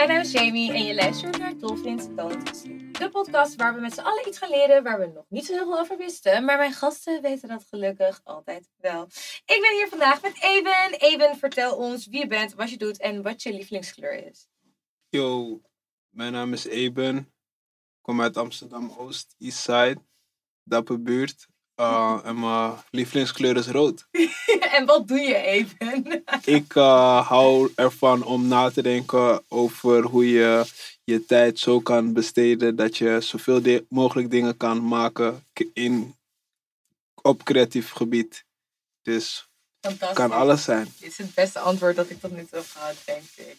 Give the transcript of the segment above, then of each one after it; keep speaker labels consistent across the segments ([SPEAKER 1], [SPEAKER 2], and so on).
[SPEAKER 1] Mijn naam is Jamie en je luistert naar Dolphins Don't De podcast waar we met z'n allen iets gaan leren waar we nog niet zo heel veel over wisten. Maar mijn gasten weten dat gelukkig altijd wel. Ik ben hier vandaag met Eben. Eben, vertel ons wie je bent, wat je doet en wat je lievelingskleur is.
[SPEAKER 2] Yo, mijn naam is Eben. Ik kom uit Amsterdam-Oost, Eastside. Dapper buurt. Uh, en mijn lievelingskleur is rood.
[SPEAKER 1] en wat doe je even?
[SPEAKER 2] ik uh, hou ervan om na te denken over hoe je je tijd zo kan besteden dat je zoveel mogelijk dingen kan maken in, op creatief gebied. Dus kan alles zijn.
[SPEAKER 1] Dit is het beste antwoord dat ik tot nu toe heb gehad, denk ik.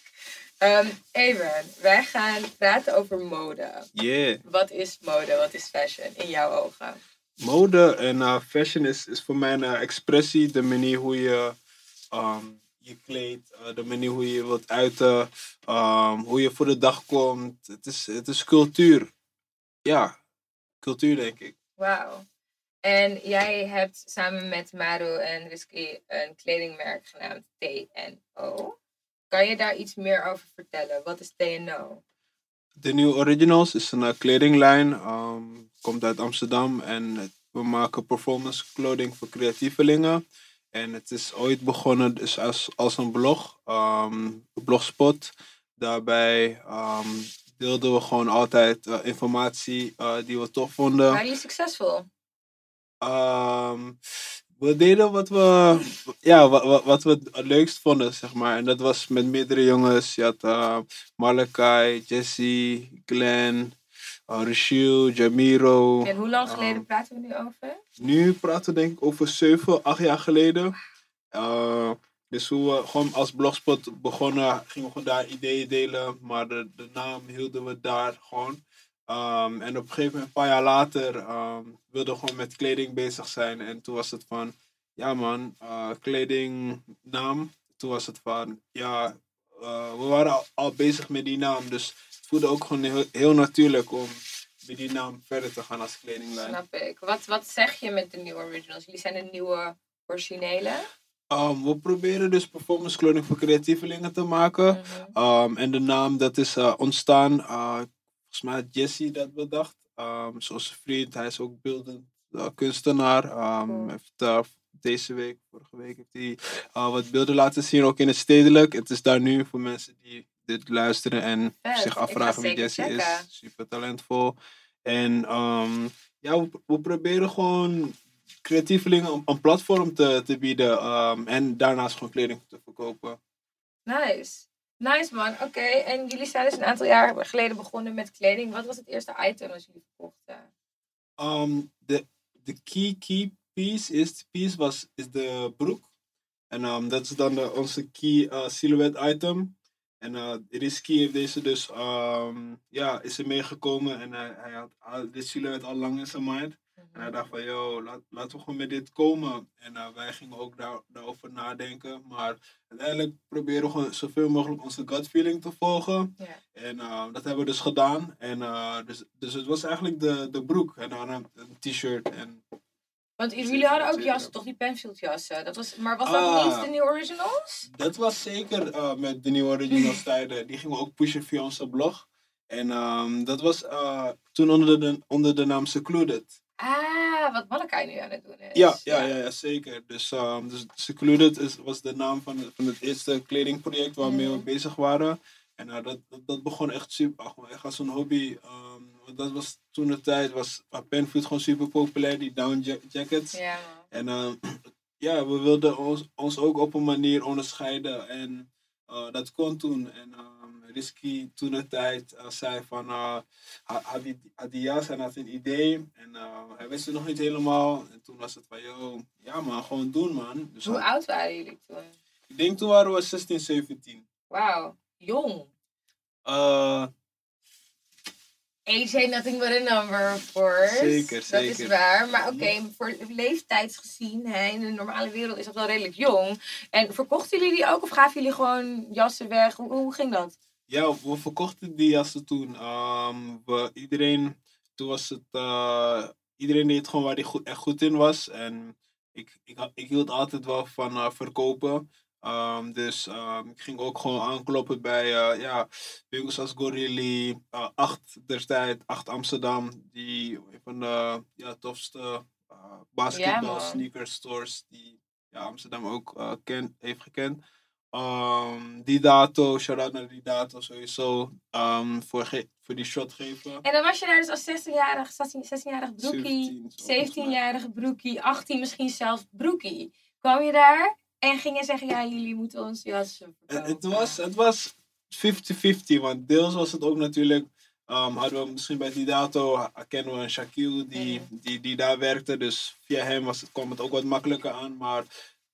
[SPEAKER 1] Um, Even, wij gaan praten over mode.
[SPEAKER 2] Yeah.
[SPEAKER 1] Wat is mode? Wat is fashion in jouw ogen?
[SPEAKER 2] Mode en uh, fashion is, is voor mij een uh, expressie. De manier hoe je um, je kleedt, uh, de manier hoe je wilt uiten, um, hoe je voor de dag komt. Het is, het is cultuur. Ja, cultuur denk ik.
[SPEAKER 1] Wauw. En jij hebt samen met Maru en Risky een kledingmerk genaamd TNO. Kan je daar iets meer over vertellen? Wat is TNO?
[SPEAKER 2] De New Originals is een kledinglijn. Um, komt uit Amsterdam en we maken performance clothing voor creatievelingen. En het is ooit begonnen dus als, als een blog, um, blogspot. Daarbij um, deelden we gewoon altijd uh, informatie uh, die we tof vonden.
[SPEAKER 1] Waren jullie succesvol?
[SPEAKER 2] Um, we deden wat we, ja, wat, wat we het leukst vonden, zeg maar. En dat was met meerdere jongens. Je had uh, Malakai, Jesse, Glenn, Rashil, Jamiro.
[SPEAKER 1] En hoe lang geleden um, praten we nu over?
[SPEAKER 2] Nu praten we denk ik over 7, 8 jaar geleden. Uh, dus hoe we gewoon als blogspot begonnen, gingen we gewoon daar ideeën delen. Maar de, de naam hielden we daar gewoon. Um, en op een gegeven moment, een paar jaar later, um, wilden we gewoon met kleding bezig zijn. En toen was het van, ja man, uh, kledingnaam. Toen was het van, ja, uh, we waren al, al, bezig met die naam. Dus voelde ook gewoon heel, heel, natuurlijk om met die naam verder te gaan als kledinglijn.
[SPEAKER 1] Snap ik. Wat, wat zeg je met de nieuwe originals? Jullie zijn de nieuwe originele?
[SPEAKER 2] Um, we proberen dus performance clothing voor creatievelingen te maken. Mm -hmm. en de naam dat is uh, ontstaan uh, volgens mij had Jesse dat bedacht. Um, zoals zijn vriend, hij is ook beeldend uh, kunstenaar. Cool. heeft deze week, vorige week, heeft hij wat beelden laten zien, ook in het stedelijk. Het is daar nu voor mensen die dit luisteren en
[SPEAKER 1] Vet.
[SPEAKER 2] zich afvragen wie Jesse
[SPEAKER 1] checken.
[SPEAKER 2] is. Super talentvol. En um, ja, we, we, proberen gewoon creatievelingen een platform te, te bieden en daarnaast gewoon kleding te verkopen.
[SPEAKER 1] Nice. Nice man, oké. Okay. En jullie zijn dus een aantal jaar geleden begonnen met kleding. Wat was het eerste item dat jullie verkochten?
[SPEAKER 2] Um, de, de key, key piece, eerste piece was, is de broek. En um, dat is dan de, onze key uh, silhouette item. En uh, Risky heeft deze dus, um, ja, is er meegekomen en hij, hij had dit silhouette al lang in zijn mind. En hij dacht van, yo, laat, laten we gewoon met dit komen. En uh, wij gingen ook daar, daarover nadenken. Maar uiteindelijk proberen we gewoon zoveel mogelijk onze gut feeling te volgen. En uh, dat hebben we dus gedaan. En dus, dus het was eigenlijk de, de broek en dan een, een t-shirt. En...
[SPEAKER 1] Want jullie hadden ook jassen, toch? Die Penfield jassen. Dat was, maar was dat
[SPEAKER 2] Ah.
[SPEAKER 1] niet de New Originals?
[SPEAKER 2] Dat was zeker uh, met de nieuwe originals tijden. Die gingen we ook pushen via onze blog. En um, dat was uh, toen onder de, onder de naam Secluded.
[SPEAKER 1] Ah, wat Malakai nu aan het doen is.
[SPEAKER 2] Ja, ja, ja, ja zeker. Dus, um, dus Secluded is, was de naam van, van het eerste kledingproject waarmee
[SPEAKER 1] Mhm.
[SPEAKER 2] we bezig waren. En uh, dat, dat, dat begon echt super, gewoon echt als een hobby. Um, want dat was toen de tijd, was Penfield gewoon super populair, die down ja- jackets.
[SPEAKER 1] Ja.
[SPEAKER 2] En uh, ja, we wilden ons, ons ook op een manier onderscheiden. En uh, dat kon toen. En um, Risky toen de tijd uh, zei van, uh, ha- had die, had die jas en had een idee. En uh, hij wist het nog niet helemaal. En toen was het van, yo, ja man, gewoon doen man. Dus
[SPEAKER 1] Hoe oud waren jullie toen?
[SPEAKER 2] ik denk toen waren we 16, 17.
[SPEAKER 1] Wauw, jong. Age ain't nothing but a number, of course.
[SPEAKER 2] Zeker,
[SPEAKER 1] Dat is
[SPEAKER 2] zeker.
[SPEAKER 1] waar. Maar oké, voor leeftijdsgezien, hè, in de normale wereld is dat wel redelijk jong. En verkochten jullie die ook of gaven jullie gewoon jassen weg? Hoe, hoe ging dat?
[SPEAKER 2] Ja, we verkochten die jassen toen. Ehm, we, iedereen, toen was het, eh, iedereen deed gewoon waar hij goed, echt goed in was. En ik, ik, ik hield altijd wel van eh, verkopen. Ehm, dus ehm, ik ging ook gewoon aankloppen bij uh, ja, winkels als Gorilli, uh, Acht tijd, Acht Amsterdam, die een van de ja, tofste uh, basketbal sneaker stores die ja, Amsterdam ook ken, heeft gekend. Um, die dato, shout-out naar die dato sowieso, um, voor, voor die shot geven.
[SPEAKER 1] En dan was je daar dus als 16-jarig 16 broekie, 17-jarige broekie, 18 misschien zelfs broekie. Kwam je daar en gingen zeggen, ja, jullie moeten ons jassen
[SPEAKER 2] verkopen. Het was, het was 50-50, want deels was het ook natuurlijk, um, hadden we misschien bij die dato, kennen we een Shaquille die, die, die daar werkte, dus via hem was het, kwam het ook wat makkelijker aan, maar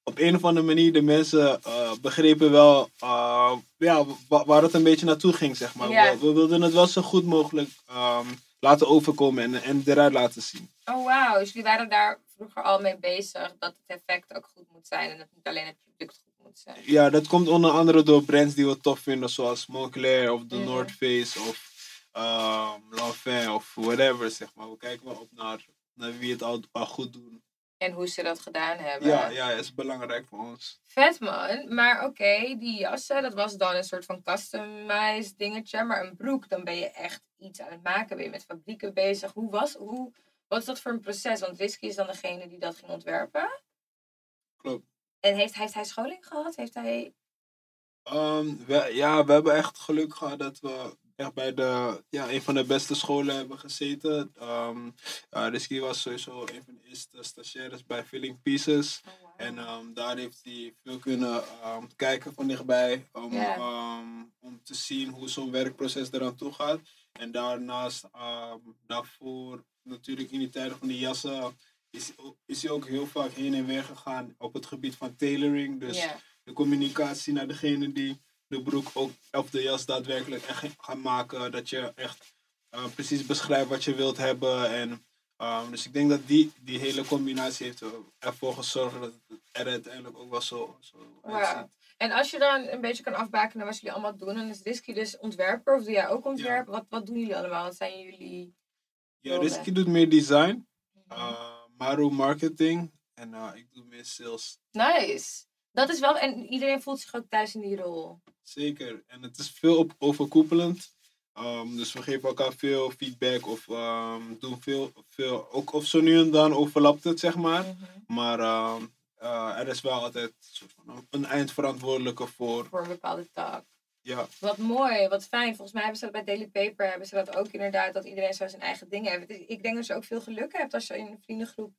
[SPEAKER 2] op een of andere manier de mensen uh, begrepen wel uh, ja, waar het een beetje naartoe ging, zeg maar. We, we, wilden het wel zo goed mogelijk um, laten overkomen en, en eruit laten zien.
[SPEAKER 1] Oh wauw, dus jullie waren daar vroeger al mee bezig dat het effect ook goed moet zijn en dat niet alleen het product goed moet zijn.
[SPEAKER 2] Ja, dat komt onder andere door brands die we tof vinden, zoals Moncler of The North Face of um, of whatever, zeg maar. We kijken wel op naar, naar wie het al, al goed doen.
[SPEAKER 1] En hoe ze dat gedaan hebben.
[SPEAKER 2] Ja, ja, is belangrijk voor ons.
[SPEAKER 1] Vet man. Maar oké, die jassen, dat was dan een soort van customized dingetje. Maar een broek, dan ben je echt iets aan het maken. Ben je met fabrieken bezig. Hoe was, hoe, wat is dat voor een proces? Want Risky is dan degene die dat ging ontwerpen.
[SPEAKER 2] Klopt.
[SPEAKER 1] En heeft, heeft hij scholing gehad? Heeft hij...
[SPEAKER 2] Um, we, ja, we hebben echt geluk gehad dat we echt bij de, ja, een van de beste scholen hebben gezeten. Um, uh, Risky was sowieso een van de eerste stagiaires bij Filling Pieces. Oh, en um, daar heeft hij veel kunnen um, kijken van dichtbij. Om, om te zien hoe zo'n werkproces eraan toe gaat. En daarnaast, daarvoor natuurlijk in die tijden van de jassen, is, is hij ook heel vaak heen en weer gegaan op het gebied van tailoring. Dus de communicatie naar degene die de broek ook, of de jas daadwerkelijk echt gaan maken. Dat je echt uh, precies beschrijft wat je wilt hebben. En, um, dus ik denk dat die, die hele combinatie heeft ervoor gezorgd dat het er uiteindelijk ook wel zo, zo
[SPEAKER 1] wow. En als je dan een beetje kan afbakenen wat jullie allemaal doen, dan is Risky dus ontwerper of doe jij ook ontwerp? Wat, wat doen jullie allemaal? Wat zijn jullie?
[SPEAKER 2] Ja, Risky doet meer design, uh, Maru marketing en uh, ik doe meer sales.
[SPEAKER 1] Nice. Dat is wel, en iedereen voelt zich ook thuis in die rol.
[SPEAKER 2] Zeker. En het is veel op, overkoepelend. Um, dus we geven elkaar veel feedback of um, doen veel, veel, ook of zo nu en dan overlapt het, zeg maar. Mhm. Maar um, uh, er is wel altijd een eindverantwoordelijke voor.
[SPEAKER 1] Voor een bepaalde taak.
[SPEAKER 2] Ja.
[SPEAKER 1] Wat mooi, wat fijn. Volgens mij hebben ze dat bij Daily Paper, hebben ze dat ook inderdaad, dat iedereen zo zijn eigen dingen heeft. Ik denk dat je ook veel geluk hebt als je in een vriendengroep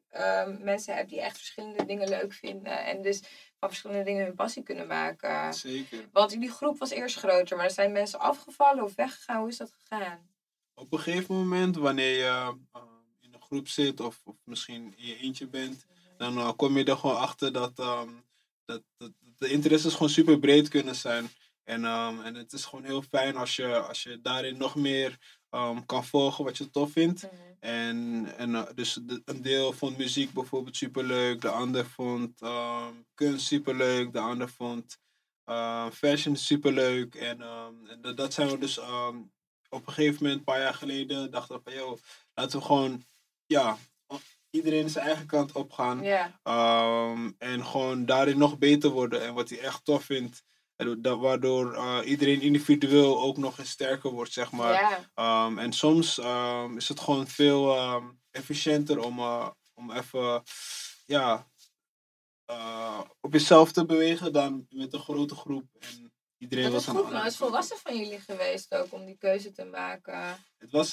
[SPEAKER 1] mensen hebt die echt verschillende dingen leuk vinden. En dus van verschillende dingen hun passie kunnen maken.
[SPEAKER 2] Zeker.
[SPEAKER 1] Want die groep was eerst groter, maar er zijn mensen afgevallen of weggegaan. Hoe is dat gegaan?
[SPEAKER 2] Op een gegeven moment, wanneer je uh, in een groep zit of, of misschien in je eentje bent, dan uh, kom je er gewoon achter dat, um, dat, dat, de interesses gewoon super breed kunnen zijn. En, um, en het is gewoon heel fijn als je, als je daarin nog meer um, kan volgen wat je tof vindt. Mhm. En, en uh, dus de, een deel vond muziek bijvoorbeeld superleuk, de ander vond um, kunst superleuk, de ander vond uh, fashion superleuk. En, um, en dat, dat zijn we dus op een gegeven moment, een paar jaar geleden, dachten we van joh, laten we gewoon, ja, iedereen zijn eigen kant op gaan. en gewoon daarin nog beter worden en wat hij echt tof vindt. Waardoor uh, iedereen individueel ook nog eens sterker wordt, zeg maar. Um, en soms um, is het gewoon veel um, efficiënter om, uh, om even ja, uh, op jezelf te bewegen dan met een grote groep. En iedereen
[SPEAKER 1] dat is goed, maar het is volwassen van jullie geweest ook om die keuze te maken.
[SPEAKER 2] Het was,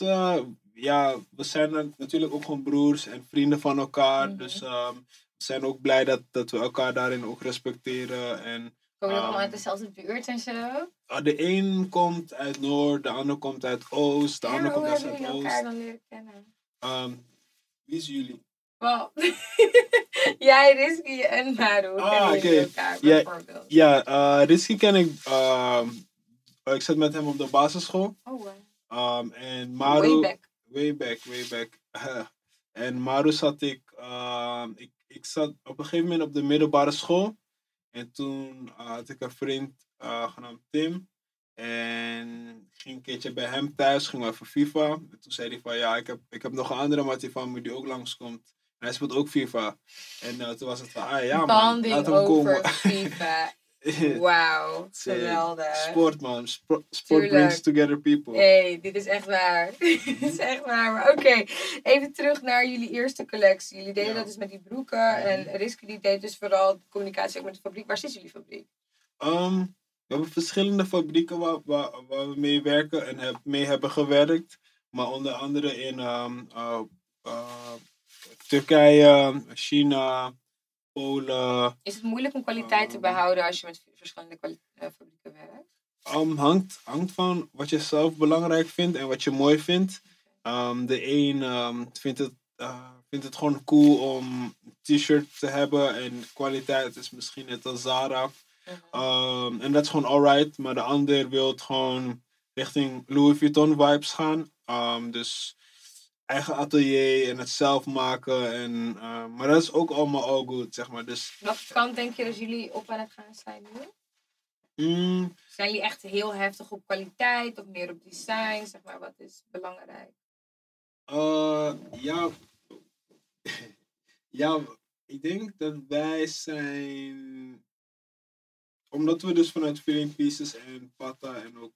[SPEAKER 2] ja, we zijn natuurlijk ook gewoon broers en vrienden van elkaar. Mm -hmm. Dus we zijn ook blij dat, dat we elkaar daarin ook respecteren. En
[SPEAKER 1] Komen jullie allemaal uit dezelfde buurt en zo?
[SPEAKER 2] Ah, de een komt uit Noord, de ander komt uit Oost, de ander komt uit Zuidoost. Hoe
[SPEAKER 1] hebben jullie elkaar dan leren kennen?
[SPEAKER 2] Um, wie is jullie?
[SPEAKER 1] Wow. Jij, Risky en Maru ah, kennen jullie elkaar bijvoorbeeld?
[SPEAKER 2] Ja, ja uh, Risky ken ik... Uh, ik zat met hem op de basisschool.
[SPEAKER 1] Oh, wow.
[SPEAKER 2] Um, en Maru...
[SPEAKER 1] Way back.
[SPEAKER 2] Way back, way back. en Maru zat ik, uh, ik... Ik zat op een gegeven moment op de middelbare school. En toen uh, had ik een vriend uh, genaamd Tim. En ging een keertje bij hem thuis, ging even FIFA. En toen zei hij van ja, ik heb, ik heb nog een andere mattie van me die ook langskomt. En hij speelt ook FIFA. En uh, toen was het van, ah ja man, laat hem
[SPEAKER 1] over FIFA. Wauw, geweldig.
[SPEAKER 2] Sport, man. Sport, brings together people.
[SPEAKER 1] hey, dit is echt waar. dit is echt waar. Maar oké, even terug naar jullie eerste collectie. Jullie deden
[SPEAKER 2] Ja.
[SPEAKER 1] dat dus met die broeken. En Risky die deed dus vooral communicatie ook met de fabriek. Waar zit jullie fabriek?
[SPEAKER 2] Ehm, we hebben verschillende fabrieken waar, waar, waar we mee werken en heb, mee hebben gewerkt. Maar onder andere in ehm, uh, uh, Turkije, China,
[SPEAKER 1] Is het moeilijk om kwaliteit te
[SPEAKER 2] Ehm.
[SPEAKER 1] behouden als je met verschillende eh, fabrieken werkt?
[SPEAKER 2] Um, hangt, hangt van wat je zelf belangrijk vindt en wat je mooi vindt. Um, de een um, vindt, het, uh, vindt het gewoon cool om een t-shirt te hebben en kwaliteit is misschien net als Zara. Um, en dat is gewoon alright, maar de ander wil het gewoon richting Louis Vuitton vibes gaan. Dus eigen atelier en het zelf maken. En, uh, maar dat is ook allemaal all good, zeg maar. Dus
[SPEAKER 1] Welke kant denk je dat jullie op aan het gaan zijn nu?
[SPEAKER 2] mm,
[SPEAKER 1] Zijn jullie echt heel heftig op kwaliteit of meer op design? Zeg maar, wat is belangrijk?
[SPEAKER 2] uh, ja, ja, ik denk dat wij zijn... Omdat we dus vanuit Feeling Pieces en Pata en ook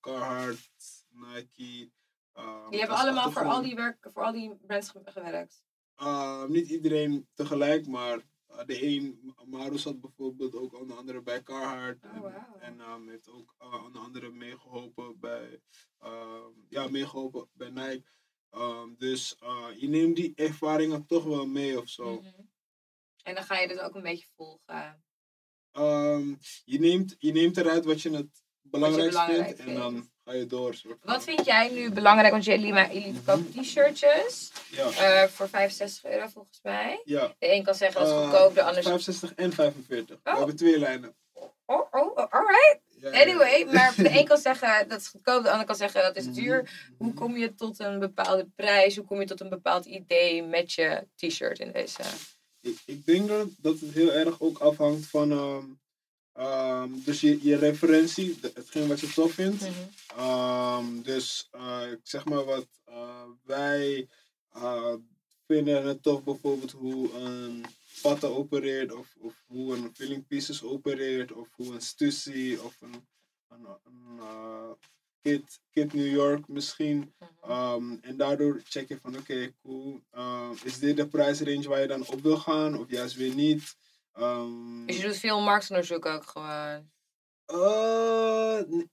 [SPEAKER 2] Carhartt, Nike... um,
[SPEAKER 1] Die hebben allemaal voor al die, werk, voor al die brands ge- gewerkt.
[SPEAKER 2] Uh, niet iedereen tegelijk, maar uh, de een, Maru zat bijvoorbeeld ook onder andere bij Carhartt.
[SPEAKER 1] Oh,
[SPEAKER 2] en en um, heeft ook uh, onder andere meegeholpen bij, um, ja, meegeholpen bij Nike. Um, dus uh, je neemt die ervaringen toch wel mee of zo.
[SPEAKER 1] Mhm. En dan ga je dus ook een beetje volgen.
[SPEAKER 2] Um, je, neemt, je neemt eruit wat je het belangrijkst
[SPEAKER 1] belangrijk
[SPEAKER 2] vindt en dan
[SPEAKER 1] vindt.
[SPEAKER 2] Ga je door. soort van.
[SPEAKER 1] Wat vind jij nu belangrijk? Want jullie, ma- jullie verkopen t-shirtjes
[SPEAKER 2] Ja,
[SPEAKER 1] eh, voor 65 euro volgens mij.
[SPEAKER 2] ja.
[SPEAKER 1] De een kan zeggen dat is goedkoop, de ander...
[SPEAKER 2] 65 en 45. We
[SPEAKER 1] Oh.
[SPEAKER 2] hebben twee lijnen.
[SPEAKER 1] Oh, oh, oh, alright.
[SPEAKER 2] Ja, ja, ja.
[SPEAKER 1] Anyway, maar de een kan zeggen dat is goedkoop, de ander kan zeggen dat is
[SPEAKER 2] Mhm,
[SPEAKER 1] duur. Hoe kom je tot een bepaalde prijs? Hoe kom je tot een bepaald idee met je t-shirt in deze?
[SPEAKER 2] Ik, ik denk dat, dat het heel erg ook afhangt van ehm, ehm, dus je, je referentie, hetgeen wat je tof vindt.
[SPEAKER 1] Mhm.
[SPEAKER 2] Ehm, dus eh, ik zeg maar wat eh, wij eh, vinden het tof bijvoorbeeld hoe een Pata opereert of, of hoe een Filling Pieces opereert of hoe een Stussy of een, een, een Kid, Kid New York misschien.
[SPEAKER 1] Mhm.
[SPEAKER 2] Um, en daardoor check je van oké, cool. Is dit de prijsrange waar je dan op wil gaan of juist weer niet? Um,
[SPEAKER 1] Dus je doet veel marktonderzoek ook gewoon.
[SPEAKER 2] eh, n-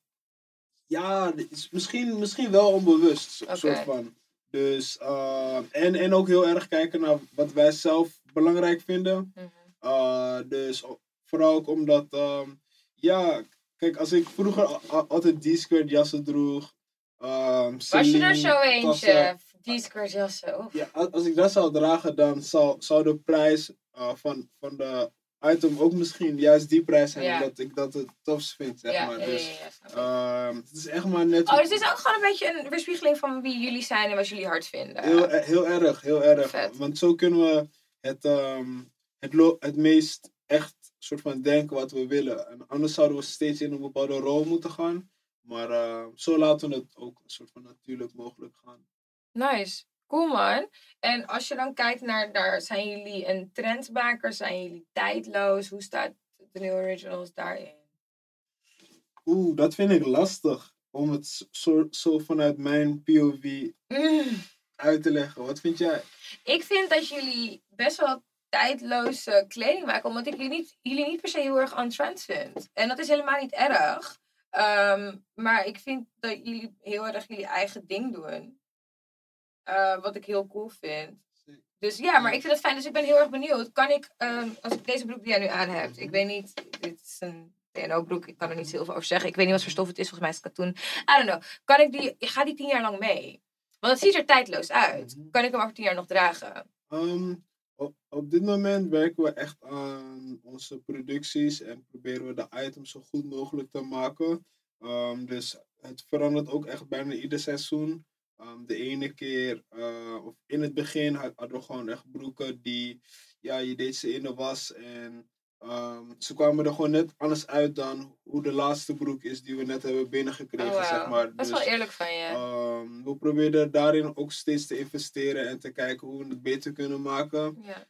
[SPEAKER 2] ja, misschien, misschien wel onbewust, soort van. Dus, uh, en, en ook heel erg kijken naar wat wij zelf belangrijk vinden. Uh, dus vooral ook omdat, ehm, ja, kijk, als ik vroeger altijd D-squared jassen droeg. ehm,
[SPEAKER 1] Was je er zo eentje? squares jassen. oef.
[SPEAKER 2] ja, als ik dat zou dragen, dan zou, zou de prijs uh, van, van de item ook misschien juist die prijs zijn,
[SPEAKER 1] Ja.
[SPEAKER 2] omdat ik dat het tofst vind, zeg
[SPEAKER 1] Ja,
[SPEAKER 2] maar. Dus,
[SPEAKER 1] ja,
[SPEAKER 2] ehm, het is echt maar net
[SPEAKER 1] Oh, dus het is ook gewoon een beetje een weerspiegeling van wie jullie zijn en wat jullie hard vinden.
[SPEAKER 2] heel, e- heel erg, heel erg.
[SPEAKER 1] Vet.
[SPEAKER 2] Want zo kunnen we het, ehm, het, het meest echt soort van denken wat we willen. En anders zouden we steeds in een bepaalde rol moeten gaan. Maar eh, zo laten we het ook een soort van natuurlijk mogelijk gaan.
[SPEAKER 1] Nice. Cool man. En als je dan kijkt naar, daar zijn jullie een trendmaker? Zijn jullie tijdloos? Hoe staat de New Originals daarin?
[SPEAKER 2] Oeh, dat vind ik lastig. Om het zo, zo vanuit mijn POV
[SPEAKER 1] Mm.
[SPEAKER 2] uit te leggen. Wat vind jij?
[SPEAKER 1] Ik vind dat jullie best wel tijdloze kleding maken, omdat ik jullie niet, jullie niet per se heel erg on trend vind. En dat is helemaal niet erg. Ehm, maar ik vind dat jullie heel erg jullie eigen ding doen. Eh, wat ik heel cool vind. Dus ja, maar ik vind het fijn. Dus ik ben heel erg benieuwd. Kan ik, ehm, als ik deze broek die jij nu aan hebt, ik weet niet, dit is een TNO-broek, ik kan er niet heel veel over zeggen. Ik weet niet wat voor stof het is, volgens mij is het katoen. I don't know. Kan ik die, ga die tien jaar lang mee? Want het ziet er tijdloos uit.
[SPEAKER 2] Mhm.
[SPEAKER 1] Kan ik hem over tien jaar nog dragen?
[SPEAKER 2] Ehm, op, op dit moment werken we echt aan onze producties en proberen we de items zo goed mogelijk te maken. Ehm, dus het verandert ook echt bijna ieder seizoen. Ehm, de ene keer, eh, of in het begin had- hadden we gewoon echt broeken die, ja, je deed ze in de was en Ehm, ze kwamen er gewoon net anders uit dan hoe de laatste broek is die we net hebben binnengekregen,
[SPEAKER 1] Oh,
[SPEAKER 2] zeg maar.
[SPEAKER 1] Dat is
[SPEAKER 2] Dus,
[SPEAKER 1] wel eerlijk van je.
[SPEAKER 2] ehm, we proberen daarin ook steeds te investeren en te kijken hoe we het beter kunnen maken.
[SPEAKER 1] ja.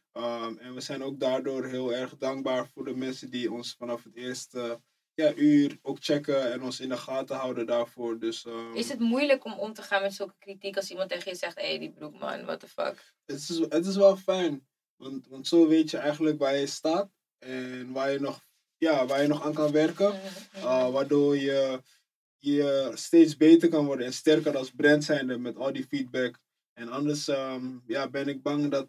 [SPEAKER 2] En we zijn ook daardoor heel erg dankbaar voor de mensen die ons vanaf het eerste ja, uur ook checken en ons in de gaten houden daarvoor. Dus, ehm,
[SPEAKER 1] Is het moeilijk om om te gaan met zulke kritiek als iemand tegen je zegt, hé, hey, die broek man, what the fuck?
[SPEAKER 2] het, is, het is wel fijn, want, want zo weet je eigenlijk waar je staat en waar je nog, ja, waar je nog aan kan werken.
[SPEAKER 1] Mhm,
[SPEAKER 2] Uh, waardoor je, je steeds beter kan worden en sterker als brand zijnde met al die feedback. En anders ehm, ja, ben ik bang dat,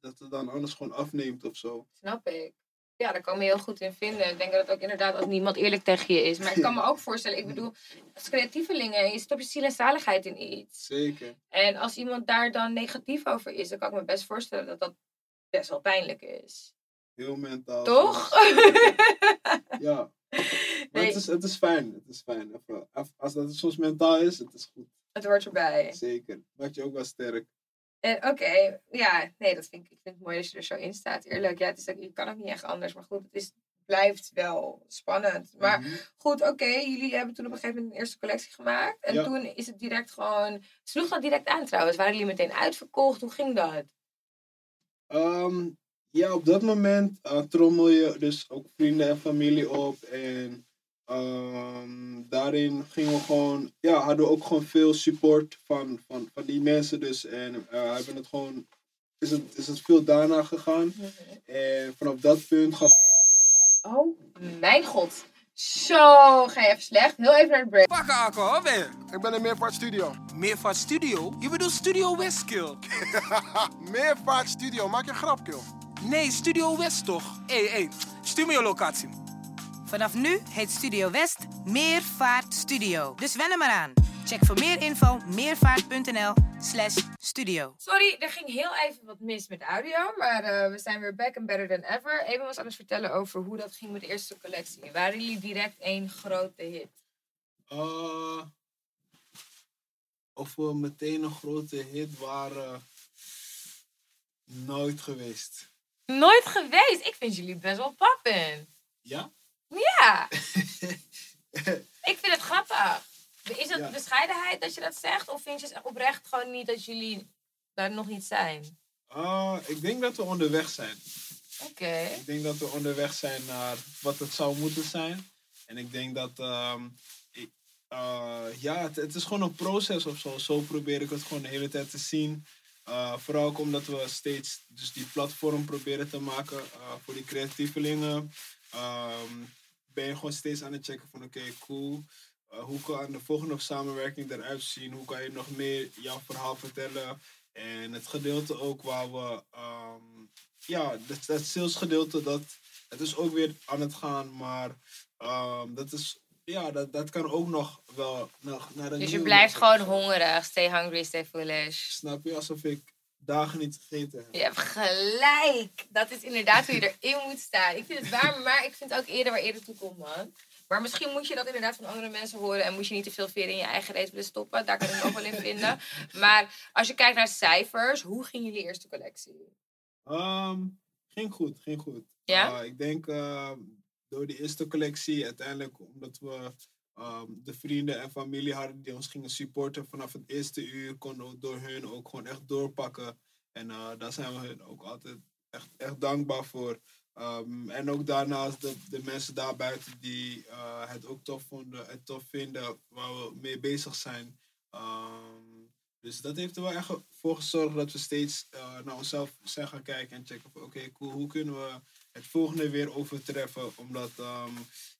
[SPEAKER 2] dat het dan anders gewoon afneemt of zo.
[SPEAKER 1] Snap ik. Ja, daar kan me heel goed in vinden. Ik denk dat het ook inderdaad als niemand eerlijk tegen je is. Maar ik kan me ook voorstellen, ik bedoel, als creatievelingen, je op je ziel en zaligheid in iets.
[SPEAKER 2] Zeker.
[SPEAKER 1] En als iemand daar dan negatief over is, dan kan ik me best voorstellen dat dat best wel pijnlijk is.
[SPEAKER 2] Heel mentaal.
[SPEAKER 1] Toch?
[SPEAKER 2] Ja. Maar
[SPEAKER 1] Nee.
[SPEAKER 2] het, is, het is fijn. Het is fijn. Even, als dat soms mentaal is, het is goed.
[SPEAKER 1] het hoort erbij.
[SPEAKER 2] Zeker. Maakt je ook wel sterk.
[SPEAKER 1] En Oké, ja, nee, dat vind ik, ik vind het mooi dat je er zo in staat. Eerlijk, ja, het is ook, je kan ook niet echt anders. Maar goed, het is, blijft wel spannend. Maar
[SPEAKER 2] Mhm.
[SPEAKER 1] goed, oké, jullie hebben toen op een gegeven moment een eerste collectie gemaakt. En
[SPEAKER 2] Ja.
[SPEAKER 1] toen is het direct gewoon... Sloeg dat direct aan trouwens? Waren jullie meteen uitverkocht? Hoe ging dat?
[SPEAKER 2] Ehm, ja, op dat moment eh, trommel je dus ook vrienden en familie op. En ehm, daarin gingen we gewoon, ja, hadden we ook gewoon veel support van, van, van die mensen. Dus en eh, hebben het gewoon, is het, is het veel daarna gegaan. En vanaf dat punt gaf
[SPEAKER 1] Oh, mijn god. Zo, ga je even slecht. Heel even naar de break.
[SPEAKER 3] Pakken, ben je?
[SPEAKER 4] Ik ben in Meervaart Studio.
[SPEAKER 3] Meervaart Studio? Je bedoelt Studio Westkill?
[SPEAKER 4] Meervaart Studio, maak je een grap, kill.
[SPEAKER 3] Nee, Studio West toch? Hé, hey, hey, stuur me je locatie.
[SPEAKER 5] Vanaf nu heet Studio West Meervaart Studio. Dus wen er maar aan. Check voor meer info meervaart.nl slash studio.
[SPEAKER 1] Sorry, er ging heel even wat mis met audio. Maar eh, we zijn weer back and better than ever. Even was aan het vertellen over hoe dat ging met de eerste collectie. Waren jullie direct één grote hit?
[SPEAKER 2] eh, of we meteen een grote hit waren, nooit geweest.
[SPEAKER 1] Nooit geweest. Ik vind jullie best wel pappen.
[SPEAKER 2] Ja?
[SPEAKER 1] Ja, ik vind het grappig. Is
[SPEAKER 2] Ja.
[SPEAKER 1] bescheidenheid dat je dat zegt? Of vind je het oprecht gewoon niet dat jullie daar nog niet zijn?
[SPEAKER 2] Ah, ik denk dat we onderweg zijn.
[SPEAKER 1] Oké.
[SPEAKER 2] Ik denk dat we onderweg zijn naar wat het zou moeten zijn. En ik denk dat, ehm, ik, eh, ja, het, het is gewoon een proces of zo. Zo probeer ik het gewoon de hele tijd te zien. Eh, vooral ook omdat we steeds dus die platform proberen te maken voor die creatievelingen. Ehm, ben je gewoon steeds aan het checken van oké, cool. Eh, hoe kan de volgende samenwerking eruit zien? Hoe kan je nog meer jouw verhaal vertellen? En het gedeelte ook waar we ehm, ja, dat, dat salesgedeelte, dat, het is ook weer aan het gaan, maar ehm, dat is, ja, dat, dat kan ook nog wel nog naar een
[SPEAKER 1] Dus je blijft gewoon hongerig. Stay hungry, stay foolish.
[SPEAKER 2] Snap je? Alsof ik dagen niet gegeten heb.
[SPEAKER 1] Je hebt gelijk. Dat is inderdaad hoe je erin moet staan. Ik vind het waar, maar ik vind ook eerder waar eerder toe komt, man. Maar misschien moet je dat inderdaad van andere mensen horen. En moet je niet te veel veren in je eigen reet willen stoppen. Daar kan ik me ook wel in vinden. Maar als je kijkt naar cijfers, hoe ging jullie eerste collectie?
[SPEAKER 2] Ehm, ging goed, ging goed.
[SPEAKER 1] Ja?
[SPEAKER 2] Eh, ik denk ehm, door de eerste collectie, uiteindelijk omdat we ehm, de vrienden en familie hadden die ons gingen supporten vanaf het eerste uur, konden we door hun ook gewoon echt doorpakken. En eh, daar zijn we hun ook altijd echt, echt dankbaar voor. Ehm, en ook daarnaast de, de mensen daarbuiten die eh, het ook tof vonden en tof vinden waar we mee bezig zijn. Ehm, dus dat heeft er wel echt voor gezorgd dat we steeds eh, naar onszelf zijn gaan kijken en checken van oké, cool, hoe kunnen we het volgende weer overtreffen? Omdat ehm,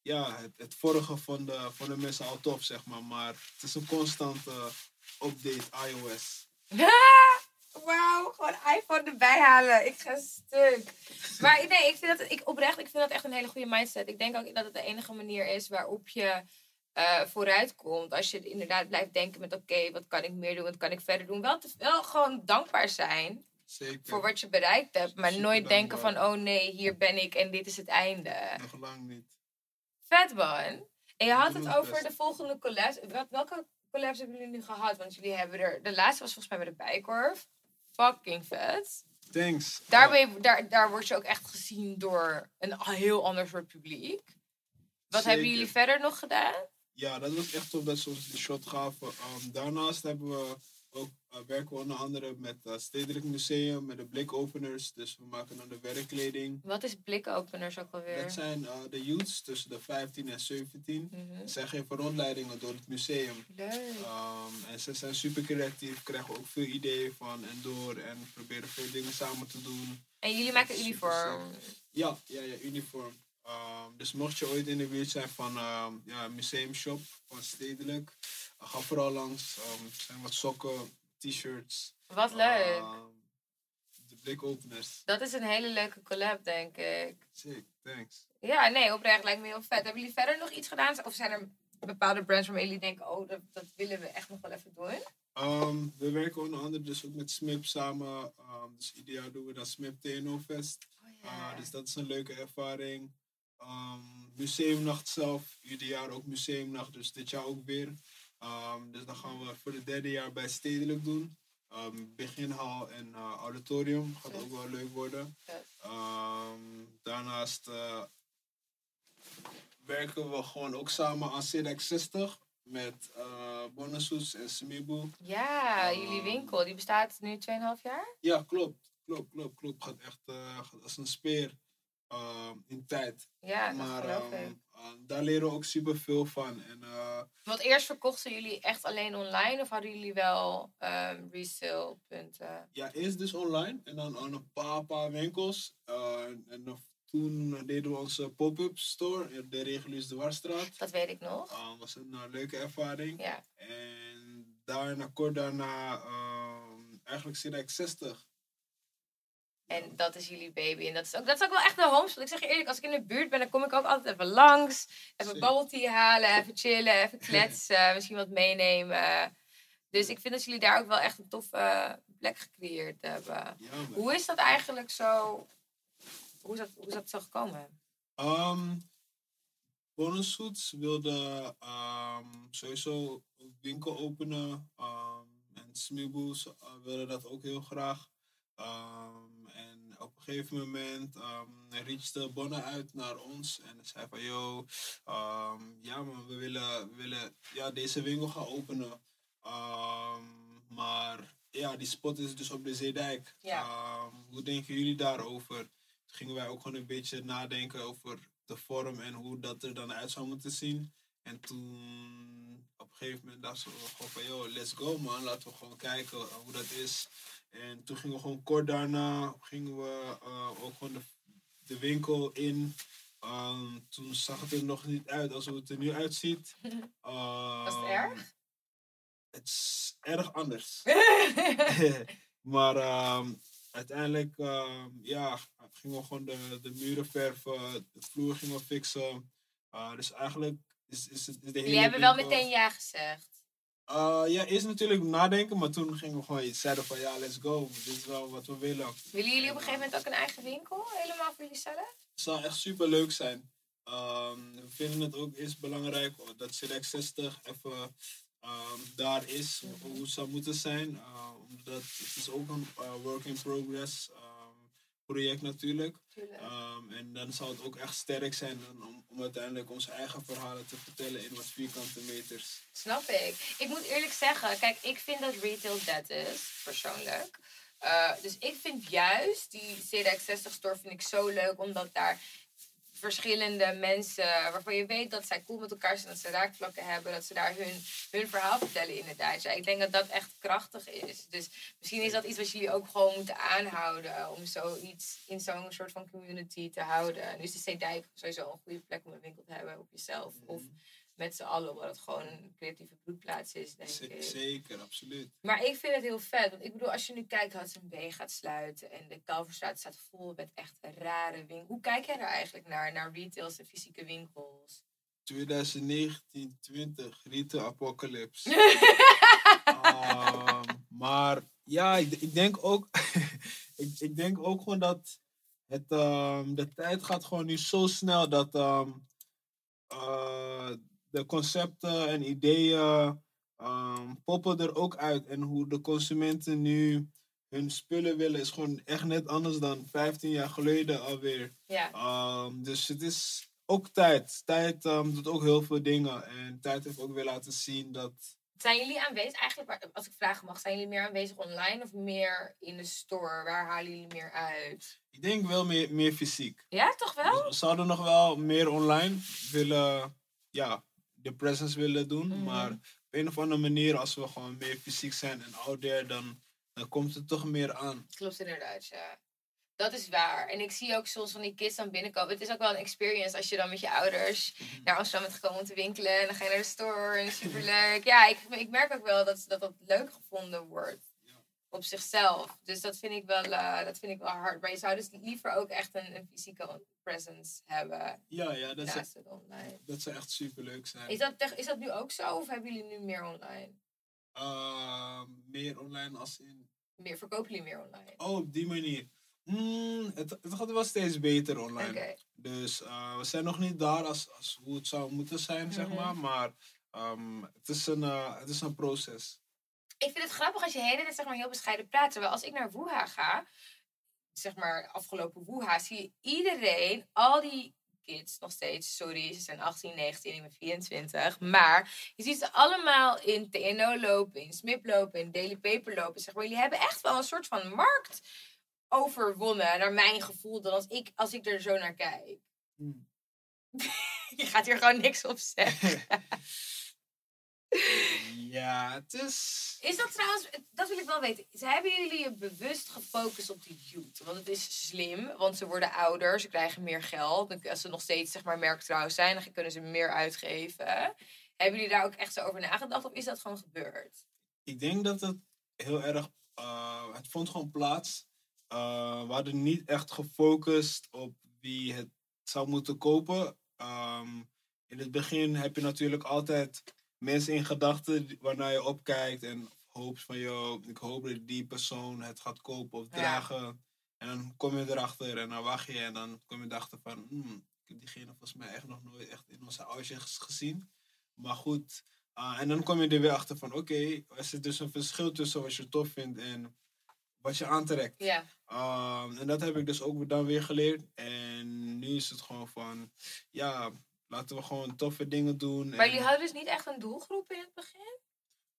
[SPEAKER 2] ja, het, het vorige vonden, vonden mensen al tof, zeg maar. Maar het is een constante update iOS.
[SPEAKER 1] Wauw, gewoon iPhone erbij halen. Ik ga stuk. Maar nee, ik vind dat ik oprecht, ik vind dat echt een hele goede mindset. Ik denk ook dat het de enige manier is waarop je eh, vooruit komt. Als je inderdaad blijft denken met oké, wat kan ik meer doen, wat kan ik verder doen. Wel gewoon dankbaar zijn
[SPEAKER 2] Zeker.
[SPEAKER 1] voor wat je bereikt hebt. Maar
[SPEAKER 2] Super
[SPEAKER 1] nooit denken van oh nee, hier ben ik en dit is het einde.
[SPEAKER 2] Nog lang niet.
[SPEAKER 1] Vet man. En je had het over
[SPEAKER 2] best.
[SPEAKER 1] de volgende collabs. Wel- Welke collabs hebben jullie nu gehad? Want jullie hebben er... De laatste was volgens mij bij de Bijkorf. Fucking vet.
[SPEAKER 2] Thanks.
[SPEAKER 1] Je, daar, daar word je ook echt gezien door een heel ander soort publiek. Wat hebben jullie verder nog gedaan?
[SPEAKER 2] Ja, dat was echt dat ze ons de shot gaven. Um, daarnaast hebben we ook, uh, werken we onder andere met het Stedelijk Museum, met de blikopeners. Dus we maken dan de werkkleding.
[SPEAKER 1] Wat is blikopeners ook alweer?
[SPEAKER 2] Dat zijn uh, de youths tussen de 15 en 17.
[SPEAKER 1] Mhm.
[SPEAKER 2] Zij geven rondleidingen door het museum.
[SPEAKER 1] Leuk.
[SPEAKER 2] Um, en ze zijn super creatief, krijgen ook veel ideeën van en door. En proberen veel dingen samen te doen.
[SPEAKER 1] En jullie maken uniform.
[SPEAKER 2] Ja, ja, ja, uniform. Um, dus mocht je ooit in de buurt zijn van um, ja, een museumshop van Stedelijk, ga vooral langs. Um, er zijn wat sokken, t-shirts.
[SPEAKER 1] Wat leuk.
[SPEAKER 2] um, de blikopeners.
[SPEAKER 1] Dat is een hele leuke collab, denk ik.
[SPEAKER 2] Sick, thanks.
[SPEAKER 1] Ja, nee, oprecht lijkt me heel vet. Hebben jullie verder nog iets gedaan? Of zijn er bepaalde brands waarmee jullie denken, oh, dat, dat willen we echt nog wel even doen?
[SPEAKER 2] Um, we werken onder andere dus ook met SMIP samen. Um, dus ieder jaar doen we dat SMIP TNO Fest.
[SPEAKER 1] Oh,
[SPEAKER 2] Uh, dus dat is een leuke ervaring. Um, museumnacht zelf, ieder jaar ook museumnacht, dus dit jaar ook weer. Um, dus dan gaan we voor het derde jaar bij Stedelijk doen. Um, beginhal en uh, auditorium gaat ook wel leuk worden. Um, daarnaast uh, werken we gewoon ook samen aan CDX 60 met uh, Bonasus en Semibu.
[SPEAKER 1] Ja, jullie winkel, die bestaat nu 2,5 jaar?
[SPEAKER 2] Ja, klopt. Klopt, klopt, klopt. Gaat echt uh, gaat als een speer uh, in tijd.
[SPEAKER 1] Ja, dat
[SPEAKER 2] maar um, daar leren we ook super veel van. En
[SPEAKER 1] Want eerst verkochten jullie echt alleen online of hadden jullie wel um, resale punten?
[SPEAKER 2] ja, eerst dus online en dan aan een paar, paar winkels. Uh, en dan toen deden we onze pop-up store in de Regulus de Warstraat.
[SPEAKER 1] Dat weet ik nog.
[SPEAKER 2] Dat was een uh, leuke ervaring.
[SPEAKER 1] Ja.
[SPEAKER 2] En daarna, kort daarna, um, eigenlijk CDX 60.
[SPEAKER 1] En dat is jullie baby. En dat is ook, dat is ook wel echt de homespot. Ik zeg je eerlijk, als ik in de buurt ben, dan kom ik ook altijd even langs. Even bubble tea halen, even chillen, even kletsen, misschien wat meenemen. Dus ik vind dat jullie daar ook wel echt een toffe plek gecreëerd hebben. Hoe is dat eigenlijk zo? Hoe is dat, hoe is dat zo gekomen?
[SPEAKER 2] Um, Bonensuits wilde um, sowieso een winkel openen. Um, en Smiboes uh, wilde dat ook heel graag. Um, op een gegeven moment um, reachde Bonne uit naar ons en zei van, yo, um, ja man, we willen, we willen ja, deze winkel gaan openen. Um, maar ja, die spot is dus op de Zeedijk.
[SPEAKER 1] Ja.
[SPEAKER 2] Um, hoe denken jullie daarover? Toen gingen wij ook gewoon een beetje nadenken over de vorm en hoe dat er dan uit zou moeten zien. En toen op een gegeven moment dachten we gewoon van, yo, let's go man, laten we gewoon kijken hoe dat is. En toen gingen we gewoon kort daarna, gingen we uh, ook gewoon de, de winkel in. Um, toen zag het er nog niet uit als hoe het er nu uitziet.
[SPEAKER 1] Was het erg?
[SPEAKER 2] Het is erg anders. maar ehm, uiteindelijk um, ja, gingen we gewoon de, de muren verven, de vloer gingen we fixen. Uh, dus eigenlijk is, is, het, is de hele
[SPEAKER 1] Jullie hebben wel
[SPEAKER 2] winkel-
[SPEAKER 1] meteen ja gezegd.
[SPEAKER 2] Uh, ja, eerst natuurlijk nadenken, maar toen gingen we gewoon zeiden van ja, let's go. Dit is wel wat we willen.
[SPEAKER 1] Willen jullie op een gegeven moment ook een eigen winkel? Helemaal voor jullie zelf?
[SPEAKER 2] Het zou echt super leuk zijn. Um, we vinden het ook eerst belangrijk dat CDX 60 even um, daar is, hoe het zou moeten zijn. Uh, omdat het is ook een uh, work in progress project natuurlijk.
[SPEAKER 1] Tuurlijk.
[SPEAKER 2] Um, en dan zou het ook echt sterk zijn om, om uiteindelijk onze eigen verhalen te vertellen in wat vierkante meters.
[SPEAKER 1] Snap ik. Ik moet eerlijk zeggen, kijk, ik vind dat retail dead is, persoonlijk. Uh, dus ik vind juist die CDX60 store vind ik zo leuk, omdat daar verschillende mensen, waarvan je weet dat zij cool met elkaar zijn, dat ze raakvlakken hebben, dat ze daar hun, hun verhaal vertellen. Ja, ik denk dat dat echt krachtig is. Dus misschien is dat iets wat jullie ook gewoon moeten aanhouden, om zoiets in zo'n soort van community te houden. Nu is de Zeedijk sowieso een goede plek om een winkel te hebben op jezelf. Of met z'n allen, omdat het gewoon een creatieve bloedplaats is, denk
[SPEAKER 2] Z-
[SPEAKER 1] ik.
[SPEAKER 2] Zeker, absoluut.
[SPEAKER 1] Maar ik vind het heel vet. Want ik bedoel, als je nu kijkt, Hudson B gaat sluiten. En de Kalverstraat staat vol met echt rare winkels. Hoe kijk jij er eigenlijk naar? Naar retails en fysieke winkels?
[SPEAKER 2] 2019, 20, Retail Apocalypse. Ehm, maar ja, ik, ik denk ook, ik, ik denk ook gewoon dat het, ehm, de tijd gaat gewoon nu zo snel dat ehm, eh, de concepten en ideeën ehm, poppen er ook uit. En hoe de consumenten nu hun spullen willen is gewoon echt net anders dan 15 jaar geleden alweer.
[SPEAKER 1] Ja.
[SPEAKER 2] Ehm, dus het is ook tijd. Tijd ehm, doet ook heel veel dingen. En tijd heeft ook weer laten zien dat.
[SPEAKER 1] Zijn jullie aanwezig, eigenlijk, als ik vragen mag, zijn jullie meer aanwezig online of meer in de store? Waar halen jullie meer uit?
[SPEAKER 2] Ik denk wel meer, meer fysiek.
[SPEAKER 1] Ja, toch wel?
[SPEAKER 2] We zouden nog wel meer online willen, ja, de presence willen doen.
[SPEAKER 1] Mhm.
[SPEAKER 2] Maar op een of andere manier, als we gewoon meer fysiek zijn en out there, dan, dan komt het toch meer aan.
[SPEAKER 1] Klopt inderdaad, ja. Dat is waar. En ik zie ook soms van die kids dan binnenkomen. Het is ook wel een experience als je dan met je ouders naar Amsterdam bent gekomen om te winkelen. En dan ga je naar de store en superleuk. Ja, ik, ik merk ook wel dat, dat dat leuk gevonden wordt. Op zichzelf. Dus dat vind ik wel, eh, dat vind ik wel hard. Maar je zou dus liever ook echt een, een fysieke presence hebben.
[SPEAKER 2] Ja, ja dat, zou,
[SPEAKER 1] Naast het online.
[SPEAKER 2] dat zou echt super leuk zijn.
[SPEAKER 1] Is dat, is dat nu ook zo? Of hebben jullie nu meer online?
[SPEAKER 2] Ehm, meer online als in.
[SPEAKER 1] Meer, verkopen jullie meer online?
[SPEAKER 2] Oh, op die manier. Hmm, het, het gaat wel steeds beter online. Dus eh, we zijn nog niet daar als, als hoe het zou moeten zijn, zeg
[SPEAKER 1] Mhm.
[SPEAKER 2] maar. Maar ehm, het, is een, eh, het is een proces.
[SPEAKER 1] Ik vind het grappig als je hele tijd zeg maar, heel bescheiden praat. Terwijl als ik naar Wuha ga, zeg maar afgelopen Wuha, zie je iedereen, al die kids nog steeds, sorry, ze zijn 18, 19, ik ben 24. Maar je ziet ze allemaal in TNO lopen, in SMIP lopen, in Daily Paper lopen. Zeg maar, jullie hebben echt wel een soort van markt overwonnen, naar mijn gevoel, dan als ik, als ik er zo naar kijk.
[SPEAKER 2] Hmm.
[SPEAKER 1] Je gaat hier gewoon niks op zeggen.
[SPEAKER 2] ja, het is.
[SPEAKER 1] Is dat trouwens, dat wil ik wel weten. Hebben jullie je bewust gefocust op die youth? Want het is slim, want ze worden ouder, ze krijgen meer geld. Als ze nog steeds zeg maar merktrouw zijn, dan kunnen ze meer uitgeven. Hebben jullie daar ook echt zo over nagedacht of is dat gewoon gebeurd?
[SPEAKER 2] Ik denk dat het heel erg. eh, het vond gewoon plaats. Eh, we hadden niet echt gefocust op wie het zou moeten kopen. Ehm, in het begin heb je natuurlijk altijd mensen in gedachten waarnaar je opkijkt en hoopt van, joh, ik hoop dat die persoon het gaat kopen of
[SPEAKER 1] Ja.
[SPEAKER 2] dragen. En dan kom je erachter en dan wacht je en dan kom je erachter van, hmm, ik heb diegene volgens mij echt nog nooit echt in onze oudjes gezien. Maar goed, ah, en dan kom je er weer achter van, oké, er zit dus een verschil tussen wat je tof vindt en wat je aantrekt.
[SPEAKER 1] Ja.
[SPEAKER 2] Um, en dat heb ik dus ook dan weer geleerd. En nu is het gewoon van, ja, laten we gewoon toffe dingen doen.
[SPEAKER 1] Maar
[SPEAKER 2] en,
[SPEAKER 1] jullie hadden dus niet echt een doelgroep in het begin?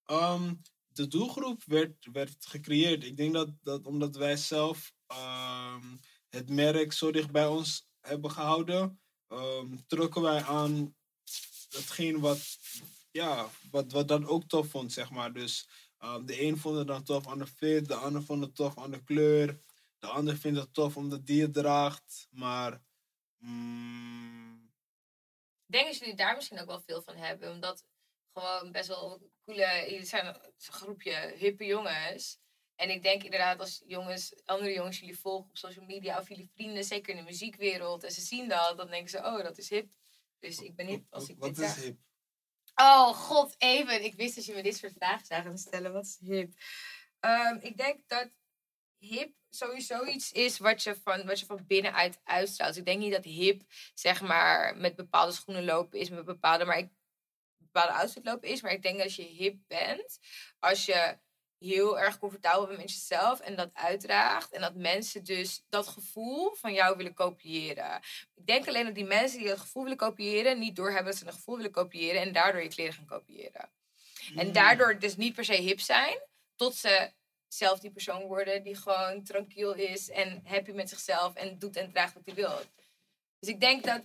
[SPEAKER 2] um, de doelgroep werd, werd gecreëerd. Ik denk dat, dat omdat wij zelf um, het merk zo dicht bij ons hebben gehouden, um, trokken wij aan datgene wat, ja, wat, wat dan ook tof vond, zeg maar. Dus de een vond het dan tof aan de fit, de ander vond het tof aan de kleur. De ander vindt het tof omdat die het draagt. Maar mm,
[SPEAKER 1] denk dat jullie daar misschien ook wel veel van hebben. Omdat gewoon best wel coole... Jullie zijn een groepje hippe jongens. En ik denk inderdaad als jongens, andere jongens jullie volgen op social media... of jullie vrienden, zeker in de muziekwereld... en ze zien dat, dan denken ze, oh, dat is hip. Dus ik ben niet... Als ik
[SPEAKER 2] wat
[SPEAKER 1] dit
[SPEAKER 2] is
[SPEAKER 1] zeg-
[SPEAKER 2] hip?
[SPEAKER 1] Oh, god, even. Ik wist dat je me dit soort vragen zou gaan stellen. Wat is hip? Ehm, ik denk dat hip sowieso iets is wat je, van, wat je van binnenuit uitstraalt. Dus ik denk niet dat hip, zeg maar, met bepaalde schoenen lopen is, met bepaalde, maar ik, bepaalde outfit lopen is. Maar ik denk dat als je hip bent, als je heel erg comfortabel bent met jezelf en dat uitdraagt. En dat mensen dus dat gevoel van jou willen kopiëren. Ik denk alleen dat die mensen die dat gevoel willen kopiëren, niet doorhebben dat ze een gevoel willen kopiëren en daardoor je kleren gaan kopiëren. En daardoor dus niet per se hip zijn, tot ze zelf die persoon worden die gewoon tranquil is en happy met zichzelf en doet en draagt wat hij wil. Dus ik denk dat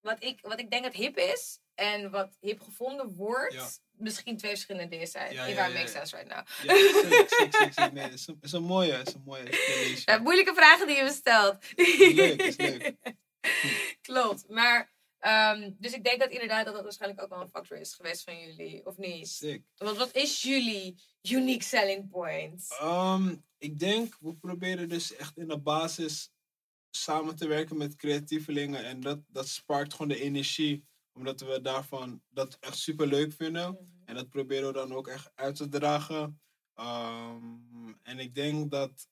[SPEAKER 1] wat ik, wat ik denk dat hip is en wat hip gevonden wordt,
[SPEAKER 2] Ja.
[SPEAKER 1] misschien twee verschillende dingen zijn.
[SPEAKER 2] Ja,
[SPEAKER 1] If
[SPEAKER 2] ja,
[SPEAKER 1] I make sense right now.
[SPEAKER 2] Ja, het is is een mooie, is een mooie
[SPEAKER 1] moeilijke vragen die je me stelt.
[SPEAKER 2] Leuk, is leuk.
[SPEAKER 1] Klopt, maar ehm, dus ik denk dat inderdaad dat dat waarschijnlijk ook wel een factor is geweest van jullie, of niet?
[SPEAKER 2] Sick.
[SPEAKER 1] Want wat is jullie unique selling point?
[SPEAKER 2] Ehm, ik denk, we proberen dus echt in de basis samen te werken met creatievelingen. En dat, dat sparkt gewoon de energie. Omdat we daarvan dat echt super leuk vinden. En dat proberen we dan ook echt uit te dragen. Ehm, en ik denk dat,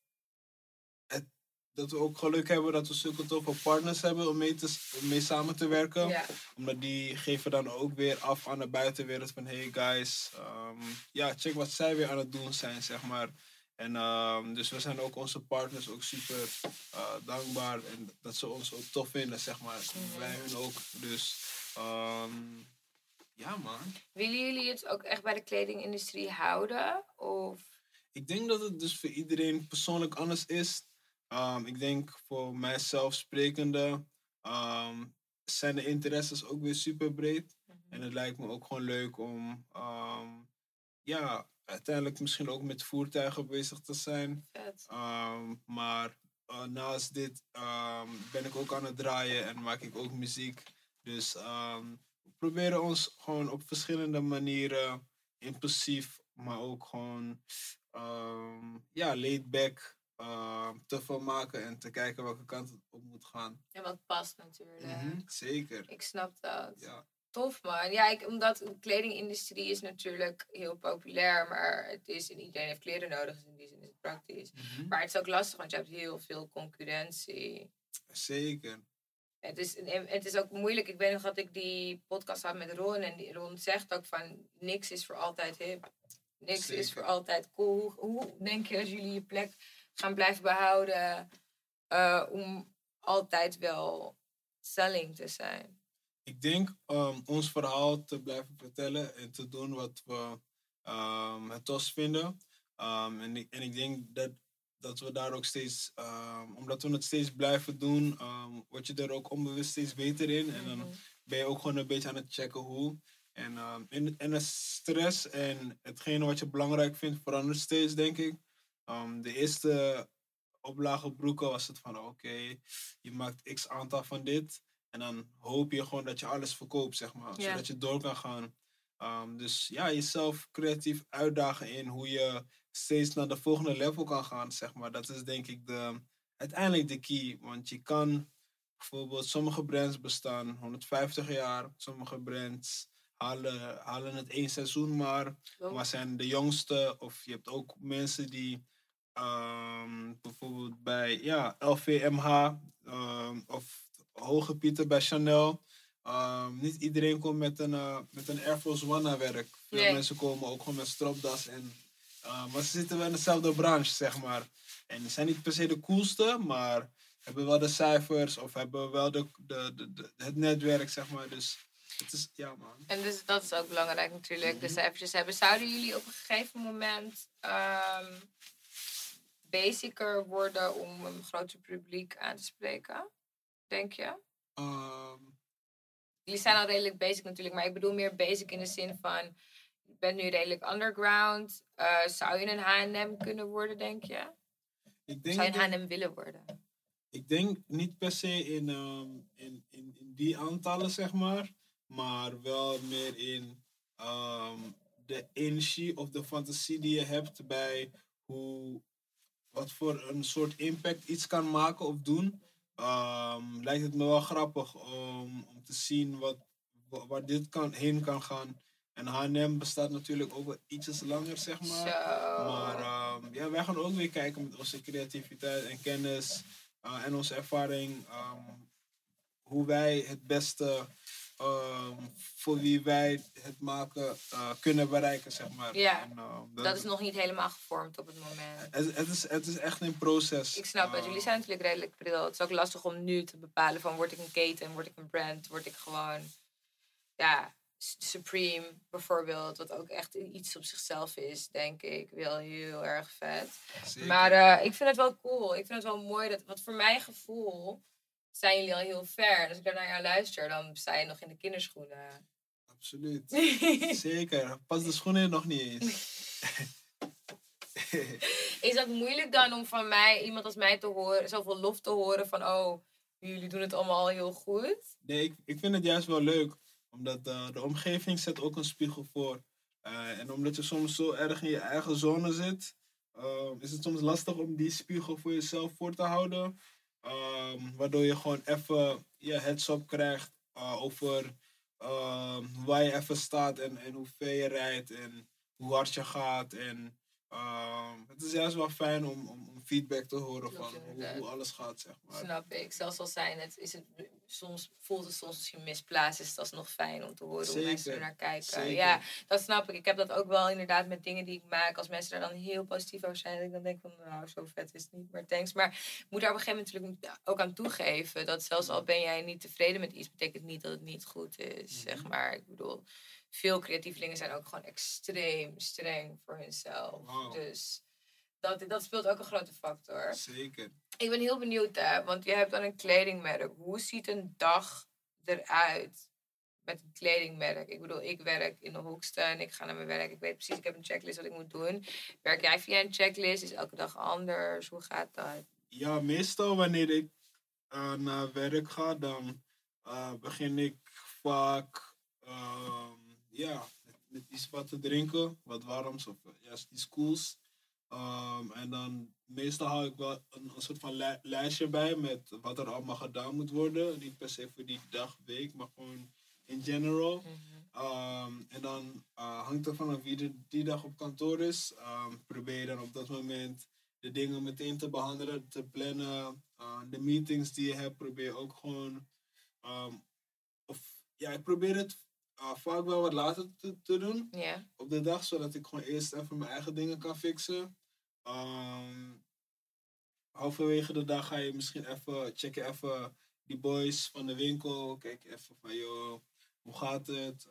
[SPEAKER 2] dat we ook geluk hebben dat we zulke toffe partners hebben om mee, te, om mee samen te werken. Omdat die geven dan ook weer af aan de buitenwereld van hey guys, ehm, ja, check wat zij weer aan het doen zijn, zeg maar. En ehm, dus we zijn ook onze partners ook super eh, dankbaar. En dat ze ons ook tof vinden, zeg maar. Wij hun ook. Dus ehm, ja, man.
[SPEAKER 1] Willen jullie het ook echt bij de kledingindustrie houden? Of
[SPEAKER 2] Ik denk dat het dus voor iedereen persoonlijk anders is. Ehm, ik denk voor mijzelf sprekende ehm, zijn de interesses ook weer super breed. En het lijkt me ook gewoon leuk om ehm, ja, uiteindelijk misschien ook met voertuigen bezig te zijn. maar eh, naast dit ben ik ook aan het draaien en maak ik ook muziek. Dus we proberen ons gewoon op verschillende manieren, impulsief, maar ook gewoon ja, laid back ehm, te vermaken en te kijken welke kant het op moet gaan.
[SPEAKER 1] En wat past natuurlijk.
[SPEAKER 2] Mhm, Zeker.
[SPEAKER 1] Ik snap dat.
[SPEAKER 2] Ja.
[SPEAKER 1] Tof man. Ja, ik, omdat de kledingindustrie is natuurlijk heel populair, maar het is, en iedereen heeft kleren nodig, dus in die zin is het praktisch.
[SPEAKER 2] Mhm,
[SPEAKER 1] Maar het is ook lastig, want je hebt heel veel concurrentie.
[SPEAKER 2] Zeker.
[SPEAKER 1] Het is, het is ook moeilijk. Ik weet nog dat ik die podcast had met Ron. En die Ron zegt ook van niks is voor altijd hip. Niks is voor altijd cool. Hoe, hoe denk je als jullie je plek gaan blijven behouden eh, om altijd wel selling te zijn?
[SPEAKER 2] Ik denk um, ons verhaal te blijven vertellen en te doen wat we um, het tof vinden. Um, en, ik, en ik denk dat, dat we daar ook steeds, omdat we het steeds blijven doen, word je er ook onbewust steeds beter in. En dan ben je ook gewoon een beetje aan het checken hoe. En, en, en de stress en hetgene wat je belangrijk vindt verandert steeds, denk ik. Um, de eerste oplage broeken was het van oké, je maakt x aantal van dit. En dan hoop je gewoon dat je alles verkoopt, zeg maar. Zodat je door kan gaan. Um, dus ja, jezelf creatief uitdagen in hoe je steeds naar de volgende level kan gaan, zeg maar. Dat is denk ik de, uiteindelijk de key. Want je kan bijvoorbeeld, sommige brands bestaan 150 jaar. Sommige brands halen, halen het één seizoen maar. Maar zijn de jongste. Of je hebt ook mensen die ehm, bijvoorbeeld bij ja, LVMH ehm, of Hoge Pieter bij Chanel. ehm, niet iedereen komt met een, eh, met een Air Force One naar werk. Veel
[SPEAKER 1] Nee.
[SPEAKER 2] mensen komen ook gewoon met stropdas. En, maar ze zitten wel in dezelfde branche, zeg maar. En ze zijn niet per se de coolste, maar hebben wel de cijfers of hebben wel de, de, de, de- het netwerk, zeg maar. Dus het is, ja man.
[SPEAKER 1] En dus dat is ook belangrijk natuurlijk,
[SPEAKER 2] Mhm.
[SPEAKER 1] de cijfertjes hebben. Zouden jullie op een gegeven moment basic'er worden om een groter publiek aan te spreken? Denk je?
[SPEAKER 2] Ehm,
[SPEAKER 1] Jullie zijn al redelijk basic natuurlijk, maar ik bedoel meer basic in de zin van... Je bent nu redelijk underground. Eh, zou je een H&M kunnen worden, denk je?
[SPEAKER 2] ik denk
[SPEAKER 1] Zou je een H&M willen worden?
[SPEAKER 2] Ik denk niet per se in, ehm, in, in, in die aantallen, zeg maar. Maar wel meer in ehm, de energie of de fantasie die je hebt bij hoe, wat voor een soort impact iets kan maken of doen. Ehm, lijkt het me wel grappig om, om te zien wat, wa- waar dit kan, heen kan gaan. En H&M bestaat natuurlijk ook wel ietsjes langer, zeg maar.
[SPEAKER 1] Zo.
[SPEAKER 2] Maar ehm, ja, wij gaan ook weer kijken met onze creativiteit en kennis eh, en onze ervaring. ehm, hoe wij het beste ehm, voor wie wij het maken eh, kunnen bereiken, zeg maar.
[SPEAKER 1] Ja,
[SPEAKER 2] En, ehm,
[SPEAKER 1] dat is nog niet helemaal gevormd op het moment.
[SPEAKER 2] het, het, is, het is echt een proces.
[SPEAKER 1] Ik snap het.
[SPEAKER 2] Eh,
[SPEAKER 1] Jullie zijn natuurlijk redelijk pril. Het is ook lastig om nu te bepalen van word ik een keten, word ik een brand, word ik gewoon ja, Supreme bijvoorbeeld, wat ook echt iets op zichzelf is, denk ik. Wel heel erg vet.
[SPEAKER 2] zeker.
[SPEAKER 1] Maar eh, ik vind het wel cool. Ik vind het wel mooi dat, wat voor mijn gevoel zijn jullie al heel ver. En als ik daar naar jou luister, dan sta je nog in de kinderschoenen.
[SPEAKER 2] Absoluut. Zeker. Pas de schoenen nog niet eens.
[SPEAKER 1] Is dat moeilijk dan om van mij, iemand als mij te horen, zoveel lof te horen van oh, jullie doen het allemaal al heel goed?
[SPEAKER 2] Nee, ik, ik vind het juist wel leuk. Omdat eh, de omgeving zet ook een spiegel voor. Eh, en omdat je soms zo erg in je eigen zone zit, eh, is het soms lastig om die spiegel voor jezelf voor te houden. Ehm, waardoor je gewoon even je heads up krijgt eh, over ehm, waar je even staat en, en hoe ver je rijdt en hoe hard je gaat. En ehm, het is juist wel fijn om, om, om feedback te horen
[SPEAKER 1] Klopt,
[SPEAKER 2] van hoe, hoe alles gaat, zeg maar.
[SPEAKER 1] Snap ik. Zelfs al zijn het, is het soms voelt het soms misschien misplaatst, is het alsnog fijn om te horen hoe mensen er naar kijken.
[SPEAKER 2] zeker.
[SPEAKER 1] Ja, dat snap ik. Ik heb dat ook wel inderdaad met dingen die ik maak. Als mensen daar dan heel positief over zijn, dat ik dan denk van, nou, zo vet is het niet, maar thanks. Maar ik moet daar op een gegeven moment natuurlijk ook aan toegeven. Dat zelfs al ben jij niet tevreden met iets, betekent niet dat het niet goed is, zeg
[SPEAKER 2] Mhm.
[SPEAKER 1] maar. Ik bedoel, veel creatievelingen zijn ook gewoon extreem streng voor hunzelf. Dus dat, dat speelt ook een grote factor.
[SPEAKER 2] Zeker.
[SPEAKER 1] Ik ben heel benieuwd, hè, want je hebt dan een kledingmerk. Hoe ziet een dag eruit met een kledingmerk? Ik bedoel, ik werk in de hoekste en ik ga naar mijn werk. Ik weet precies, ik heb een checklist wat ik moet doen. Werk jij via een checklist? Is elke dag anders? Hoe gaat dat?
[SPEAKER 2] Ja, meestal wanneer ik eh, naar werk ga, dan eh, begin ik vaak ehm, ja, met, met iets wat te drinken, wat warms of eh, juist iets koels. Ehm, en dan meestal hou ik wel een, een soort van li- lijstje bij met wat er allemaal gedaan moet worden. Niet per se voor die dag, week, maar gewoon in general. Ehm, en dan eh, hangt er vanaf wie er die dag op kantoor is. Ehm, probeer je dan op dat moment de dingen meteen te behandelen, te plannen. Uh, de meetings die je hebt, probeer ook gewoon. of ja, ik probeer het vaak wel wat later te, te doen op de dag, zodat ik gewoon eerst even mijn eigen dingen kan fixen. Ehm halverwege de dag ga je misschien even checken even die boys van de winkel. Kijk even van joh, hoe gaat het?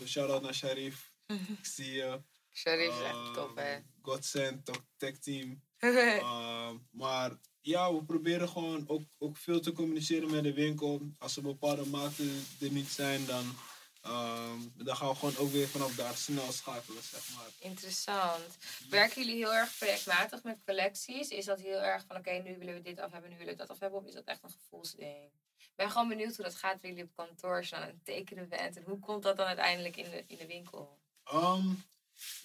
[SPEAKER 2] Um, shout-out naar Sharif. Ik zie je.
[SPEAKER 1] Sharif is echt top, hè?
[SPEAKER 2] Ehm, Godsend, Tech- Team. Maar ja, we proberen gewoon ook, ook veel te communiceren met de winkel. Als er bepaalde maten er niet zijn, dan, ehm, dan gaan we gewoon ook weer vanaf daar snel schakelen, zeg maar.
[SPEAKER 1] Interessant. Werken jullie heel erg projectmatig met collecties? Is dat heel erg van, oké, nu willen we dit af hebben, nu willen we dat af hebben? Of is dat echt een gevoelsding? Ik ben gewoon benieuwd hoe dat gaat bij jullie op kantoor, als je aan het tekenen bent. En hoe komt dat dan uiteindelijk in de, in de winkel?
[SPEAKER 2] Ehm,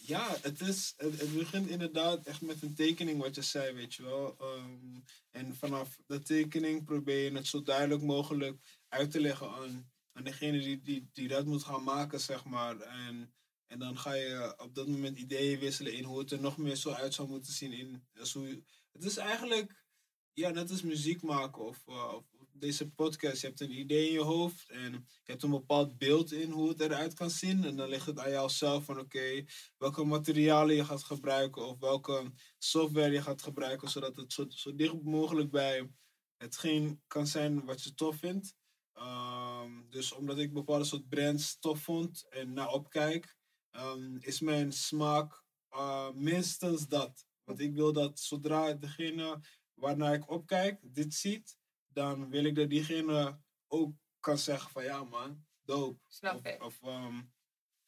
[SPEAKER 2] ja, het, is, het, het begint inderdaad echt met een tekening, wat je zei, weet je wel. Ehm, en vanaf de tekening probeer je het zo duidelijk mogelijk uit te leggen aan, aan degene die, die, die dat moet gaan maken, zeg maar. En, en dan ga je op dat moment ideeën wisselen in hoe het er nog meer zo uit zou moeten zien. In, hoe, het is eigenlijk, ja, net als muziek maken of, eh, of deze podcast. Je hebt een idee in je hoofd en je hebt een bepaald beeld in hoe het eruit kan zien. En dan ligt het aan jou zelf van oké, welke materialen je gaat gebruiken of welke software je gaat gebruiken, zodat het zo, zo dicht mogelijk bij hetgeen kan zijn wat je tof vindt. Ehm, dus omdat ik bepaalde soort brands tof vond en naar opkijk, ehm, is mijn smaak eh, minstens dat. Want ik wil dat zodra degene waarnaar ik opkijk dit ziet, dan wil ik dat diegene ook kan zeggen van ja man, dope.
[SPEAKER 1] Snap ik.
[SPEAKER 2] of ehm,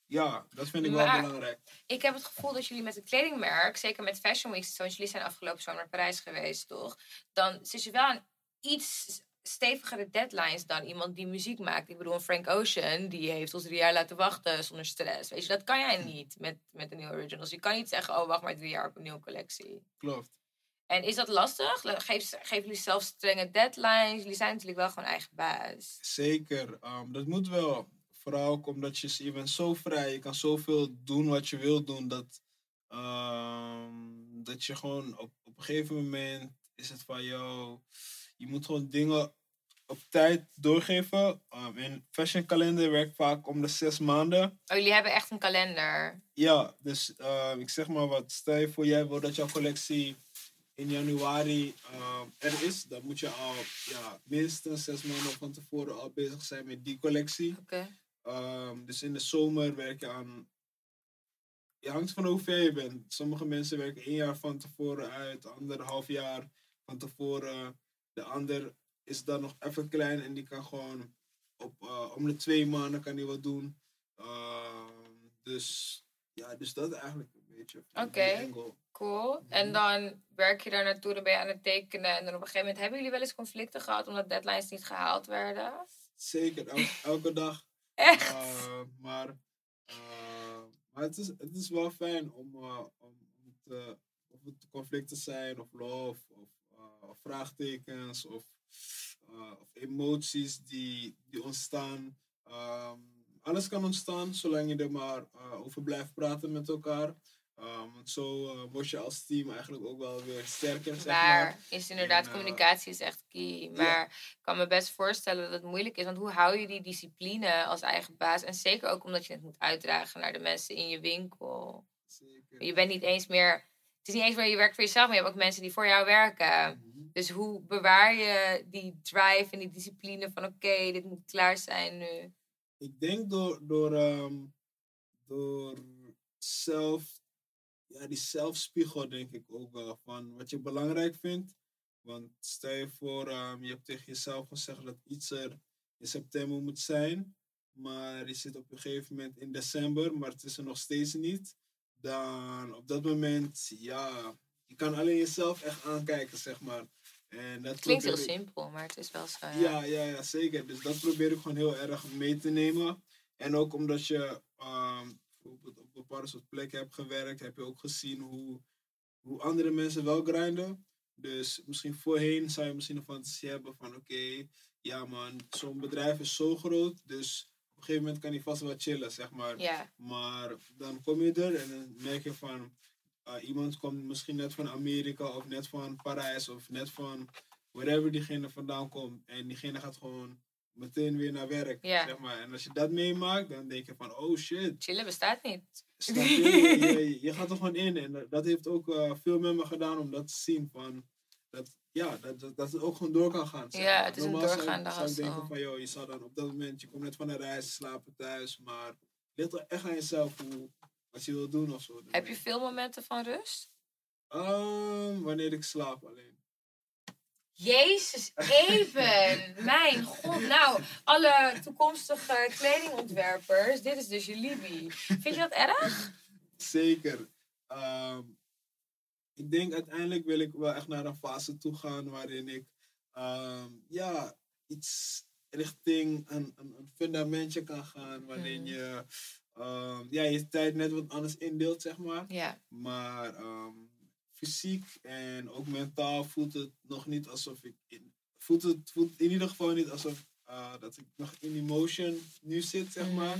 [SPEAKER 2] ja, dat vind ik
[SPEAKER 1] Maar-
[SPEAKER 2] wel belangrijk.
[SPEAKER 1] Ik heb het gevoel dat jullie met een kledingmerk, zeker met Fashion Week, zoals jullie zijn afgelopen zomer naar Parijs geweest, toch? Dan zit je wel aan iets stevigere deadlines dan iemand die muziek maakt. Ik bedoel, een Frank Ocean, die heeft ons drie jaar laten wachten zonder stress. Weet je, dat kan jij niet met, met een nieuwe originals. Je kan niet zeggen, oh, wacht maar drie jaar op een nieuwe collectie.
[SPEAKER 2] Klopt.
[SPEAKER 1] En is dat lastig? Geef, geven jullie zelf strenge deadlines? Jullie zijn natuurlijk wel gewoon eigen baas.
[SPEAKER 2] Zeker. ehm, dat moet wel. Vooral ook omdat je, je bent zo vrij. Je kan zoveel doen wat je wilt doen. Dat, ehm, dat je gewoon op, op een gegeven moment is het van jou. Je moet gewoon dingen op tijd doorgeven. Um, en fashion kalender werkt vaak om de zes maanden.
[SPEAKER 1] Oh, jullie hebben echt een kalender.
[SPEAKER 2] Ja, dus ehm, ik zeg maar wat. Stel je voor, jij wil dat jouw collectie in januari ehm, er is. Dan moet je al ja, minstens zes maanden van tevoren al bezig zijn met die collectie.
[SPEAKER 1] Oké.
[SPEAKER 2] Ehm, dus in de zomer werk je aan. Je hangt van hoe ver je bent. Sommige mensen werken één jaar van tevoren uit, anderhalf jaar van tevoren. De ander is dan nog even klein en die kan gewoon op, eh, om de twee maanden kan die wat doen. Ehm, dus ja, dus dat eigenlijk een beetje.
[SPEAKER 1] Oké.
[SPEAKER 2] angle.
[SPEAKER 1] Cool.
[SPEAKER 2] Mhm.
[SPEAKER 1] En dan werk je daar naartoe, dan ben je aan het tekenen. En dan op een gegeven moment hebben jullie wel eens conflicten gehad omdat deadlines niet gehaald werden?
[SPEAKER 2] Zeker, el- elke dag.
[SPEAKER 1] Echt?
[SPEAKER 2] Uh, maar uh, maar het, is, het is wel fijn om, om, om te, of het conflicten zijn, of love, of, of vraagtekens, of, uh, of emoties die, die ontstaan. Um, alles kan ontstaan zolang je er maar uh, over blijft praten met elkaar. Um, want zo eh, word je als team eigenlijk ook wel weer sterker, zeg maar.
[SPEAKER 1] is inderdaad,
[SPEAKER 2] En, eh,
[SPEAKER 1] communicatie is echt key. Maar ik kan me best voorstellen dat het moeilijk is. Want hoe hou je die discipline als eigen baas? En zeker ook omdat je het moet uitdragen naar de mensen in je winkel.
[SPEAKER 2] Zeker.
[SPEAKER 1] Je bent niet eens meer... Het is niet eens meer je werkt voor jezelf, maar je hebt ook mensen die voor jou werken.
[SPEAKER 2] Mhm.
[SPEAKER 1] Dus hoe bewaar je die drive en die discipline van... Oké, dit moet klaar zijn nu.
[SPEAKER 2] Ik denk door, door, ehm, door zelf, ja, die zelfspiegel denk ik ook wel van wat je belangrijk vindt. Want stel je voor, ehm, je hebt tegen jezelf gezegd dat iets er in september moet zijn, maar je zit op een gegeven moment in december, maar het is er nog steeds niet. Dan op dat moment, ja, je kan alleen jezelf echt aankijken, zeg maar. En dat
[SPEAKER 1] Het klinkt heel
[SPEAKER 2] ik-
[SPEAKER 1] simpel, maar het is wel zo. Ja.
[SPEAKER 2] ja, ja, ja, zeker. Dus dat probeer ik gewoon heel erg mee te nemen. En ook omdat je ehm, bijvoorbeeld op bepaalde soort plekken hebt gewerkt, heb je ook gezien hoe, hoe andere mensen wel grinden. Dus misschien voorheen zou je misschien een fantasie hebben van oké, ja man, zo'n bedrijf is zo groot, dus gegeven moment kan hij vast wel chillen, zeg maar.
[SPEAKER 1] ja.
[SPEAKER 2] Maar dan kom je er en dan merk je van uh, iemand komt misschien net van Amerika of net van Parijs of net van wherever diegene vandaan komt. En diegene gaat gewoon meteen weer naar werk.
[SPEAKER 1] Ja.
[SPEAKER 2] Zeg maar. En als je dat meemaakt, dan denk je van oh shit.
[SPEAKER 1] Chillen bestaat niet.
[SPEAKER 2] Je? je, gaat er gewoon in. En dat- dat heeft ook uh, veel met me gedaan om dat te zien. Van, dat, ja, dat, dat, dat het ook gewoon door kan gaan. zeg
[SPEAKER 1] Ja, het is een
[SPEAKER 2] Normaal zou-
[SPEAKER 1] doorgaande
[SPEAKER 2] zou ik denken van, joh, je zou dan op dat moment, je komt net van een reis, slapen thuis. Maar het ligt er echt aan jezelf hoe, wat je wil doen of zo.
[SPEAKER 1] Heb je veel momenten van rust?
[SPEAKER 2] Ehm, wanneer ik slaap alleen.
[SPEAKER 1] Jezus, even! Mijn god, nou, alle toekomstige kledingontwerpers, dit is dus je Libby. Vind je dat erg?
[SPEAKER 2] Zeker. Ehm, ik denk uiteindelijk wil ik wel echt naar een fase toe gaan waarin ik ehm, ja, iets richting een, een, een fundamentje kan gaan. Waarin
[SPEAKER 1] Mhm.
[SPEAKER 2] je ehm, ja, je tijd net wat anders indeelt, zeg maar.
[SPEAKER 1] Ja.
[SPEAKER 2] Maar ehm, fysiek en ook mentaal voelt het nog niet alsof ik. In, voelt het voelt in ieder geval niet alsof eh, dat ik nog in emotion nu zit, zeg
[SPEAKER 1] Mhm.
[SPEAKER 2] maar.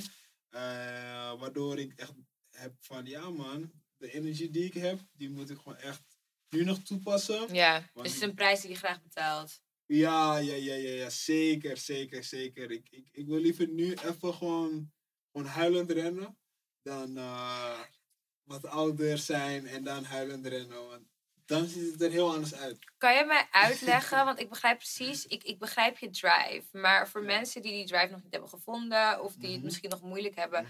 [SPEAKER 2] Eh, waardoor ik echt heb van ja man, de energie die ik heb, die moet ik gewoon echt nu nog toepassen.
[SPEAKER 1] Ja, dus het is een prijs die je graag betaalt.
[SPEAKER 2] Ja, ja, ja, ja, ja, zeker, zeker, zeker. Ik, ik, ik wil liever nu even gewoon, gewoon huilend rennen dan eh, wat ouder zijn en dan huilend rennen. Want dan ziet het er heel anders uit.
[SPEAKER 1] Kan je mij uitleggen, want ik begrijp precies, ik, ik begrijp je drive. Maar voor
[SPEAKER 2] Ja.
[SPEAKER 1] mensen die die drive nog niet hebben gevonden, of die het
[SPEAKER 2] Mhm.
[SPEAKER 1] misschien nog moeilijk hebben,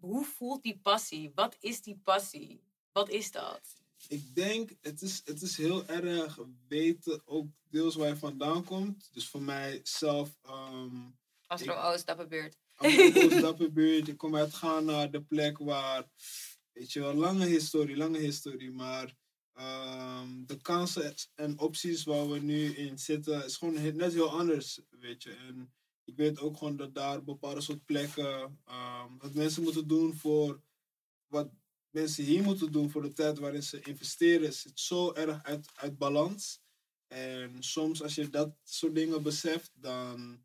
[SPEAKER 1] hoe voelt die passie? Wat is die passie? Wat is dat?
[SPEAKER 2] Ik denk, het is, het is heel erg weten ook deels waar je vandaan komt. Dus voor mij zelf, ehm
[SPEAKER 1] Amsterdam-Oost, Dapperbeurt.
[SPEAKER 2] Amsterdam Dapperbuurt. Ik kom uit Ghana, de plek waar, weet je wel, lange historie, lange historie. Maar ehm, de kansen en opties waar we nu in zitten, is gewoon net heel anders, weet je. En ik weet ook gewoon dat daar bepaalde soort plekken, ehm, wat mensen moeten doen voor, wat mensen hier moeten doen voor de tijd waarin ze investeren, zit zo erg uit, uit balans. En soms als je dat soort dingen beseft, dan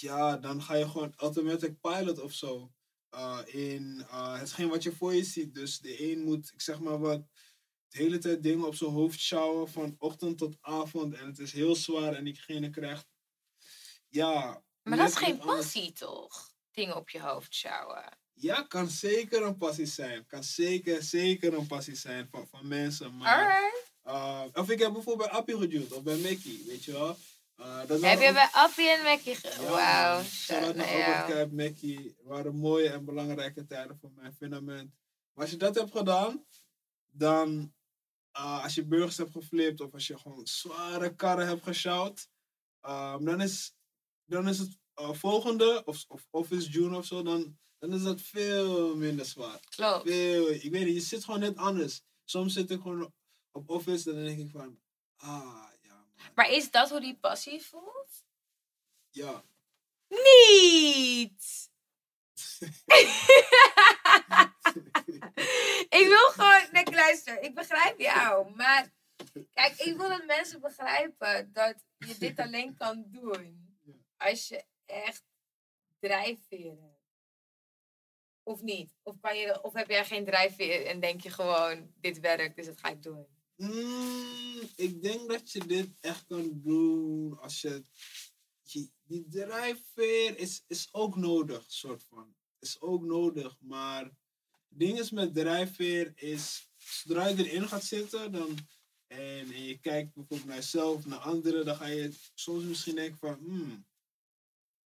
[SPEAKER 2] ja, dan ga je gewoon automatic pilot of zo. uh, in uh, hetgeen wat je voor je ziet. Dus de een moet, ik zeg maar wat, de hele tijd dingen op zijn hoofd sjouwen van ochtend tot avond. En het is heel zwaar en diegene krijgt, ja...
[SPEAKER 1] Maar dat is geen
[SPEAKER 2] anders.
[SPEAKER 1] passie, toch? Dingen op je hoofd sjouwen.
[SPEAKER 2] Ja, kan zeker een passie zijn. Kan zeker, zeker een passie zijn van, van mensen. Maar,
[SPEAKER 1] Alright.
[SPEAKER 2] uh, of ik heb bijvoorbeeld bij Appie geduwd, of bij Mickey, weet je wel. Uh, dat
[SPEAKER 1] Heb je
[SPEAKER 2] ook-
[SPEAKER 1] bij Appie en Mackie ge...
[SPEAKER 2] Ja,
[SPEAKER 1] Wauw.
[SPEAKER 2] Shout-out naar
[SPEAKER 1] shout
[SPEAKER 2] Mackie. waren mooie en belangrijke tijden voor mijn fundament. Maar als je dat hebt gedaan, dan uh, als je burgers hebt geflipt of als je gewoon zware karren hebt gesjouwd, um, dan, is, dan is het uh, volgende, of, of Office June of zo, dan, dan is dat veel minder zwaar.
[SPEAKER 1] Klopt.
[SPEAKER 2] Veel, ik weet niet, je zit gewoon net anders. Soms zit ik gewoon op Office en dan denk ik van, ah ja. man.
[SPEAKER 1] Maar is dat hoe die passie voelt?
[SPEAKER 2] Ja.
[SPEAKER 1] Niet! ik wil gewoon... Nee, luister. Ik begrijp jou. Maar... Kijk, ik wil dat mensen begrijpen dat je dit alleen kan doen. Als je echt drijfveren hebt. Of niet? Of, kan je, of heb jij geen drijfveer en denk je gewoon, dit werkt, dus dat ga ik doen?
[SPEAKER 2] Mm, ik denk dat je dit echt kan doen als je... je- die drijfveer is, is ook nodig, soort van. Is ook nodig, maar... Het ding is met drijfveer is... Zodra je erin gaat zitten, dan... En, en je kijkt bijvoorbeeld naar jezelf, naar anderen, dan ga je soms misschien denken van... Hmm,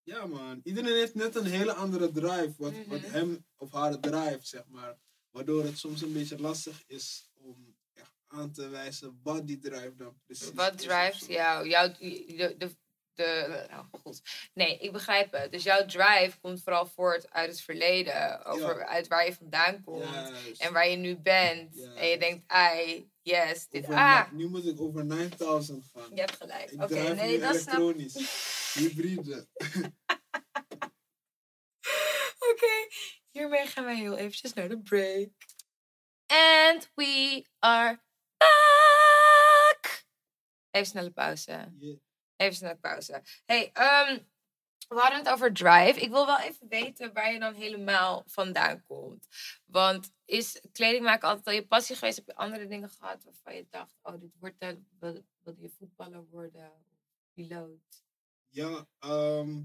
[SPEAKER 2] ja man, iedereen heeft net een hele andere drive, wat, wat
[SPEAKER 1] Mhm.
[SPEAKER 2] hem of haar drijft, zeg maar. Waardoor het soms een beetje lastig is om echt aan te wijzen wat die drive dan precies
[SPEAKER 1] Wat drijft
[SPEAKER 2] zo.
[SPEAKER 1] jou? Jouw, de, de, de, oh, goed. Nee, ik begrijp het. Dus jouw drive komt vooral voort uit het verleden. Over,
[SPEAKER 2] Ja.
[SPEAKER 1] Uit waar je vandaan komt.
[SPEAKER 2] Juist.
[SPEAKER 1] En waar je nu bent. En je denkt, ai, yes, dit,
[SPEAKER 2] Over
[SPEAKER 1] ah.
[SPEAKER 2] Nu moet ik over 9000 gaan.
[SPEAKER 1] Je hebt gelijk. Oké, nee, dat snap ik.
[SPEAKER 2] elektronisch. Hybride.
[SPEAKER 1] Oké, hiermee gaan wij heel eventjes naar de break. And we are back! Even snelle pauze.
[SPEAKER 2] Yeah.
[SPEAKER 1] Even snelle pauze. Hey, ehm, we hadden het over drive. Ik wil wel even weten waar je dan helemaal vandaan komt. Want is kleding maken altijd al je passie geweest? Heb je andere dingen gehad waarvan je dacht, oh, dit wordt wil, wilde je voetballer worden? Piloot?
[SPEAKER 2] Ja, ehm,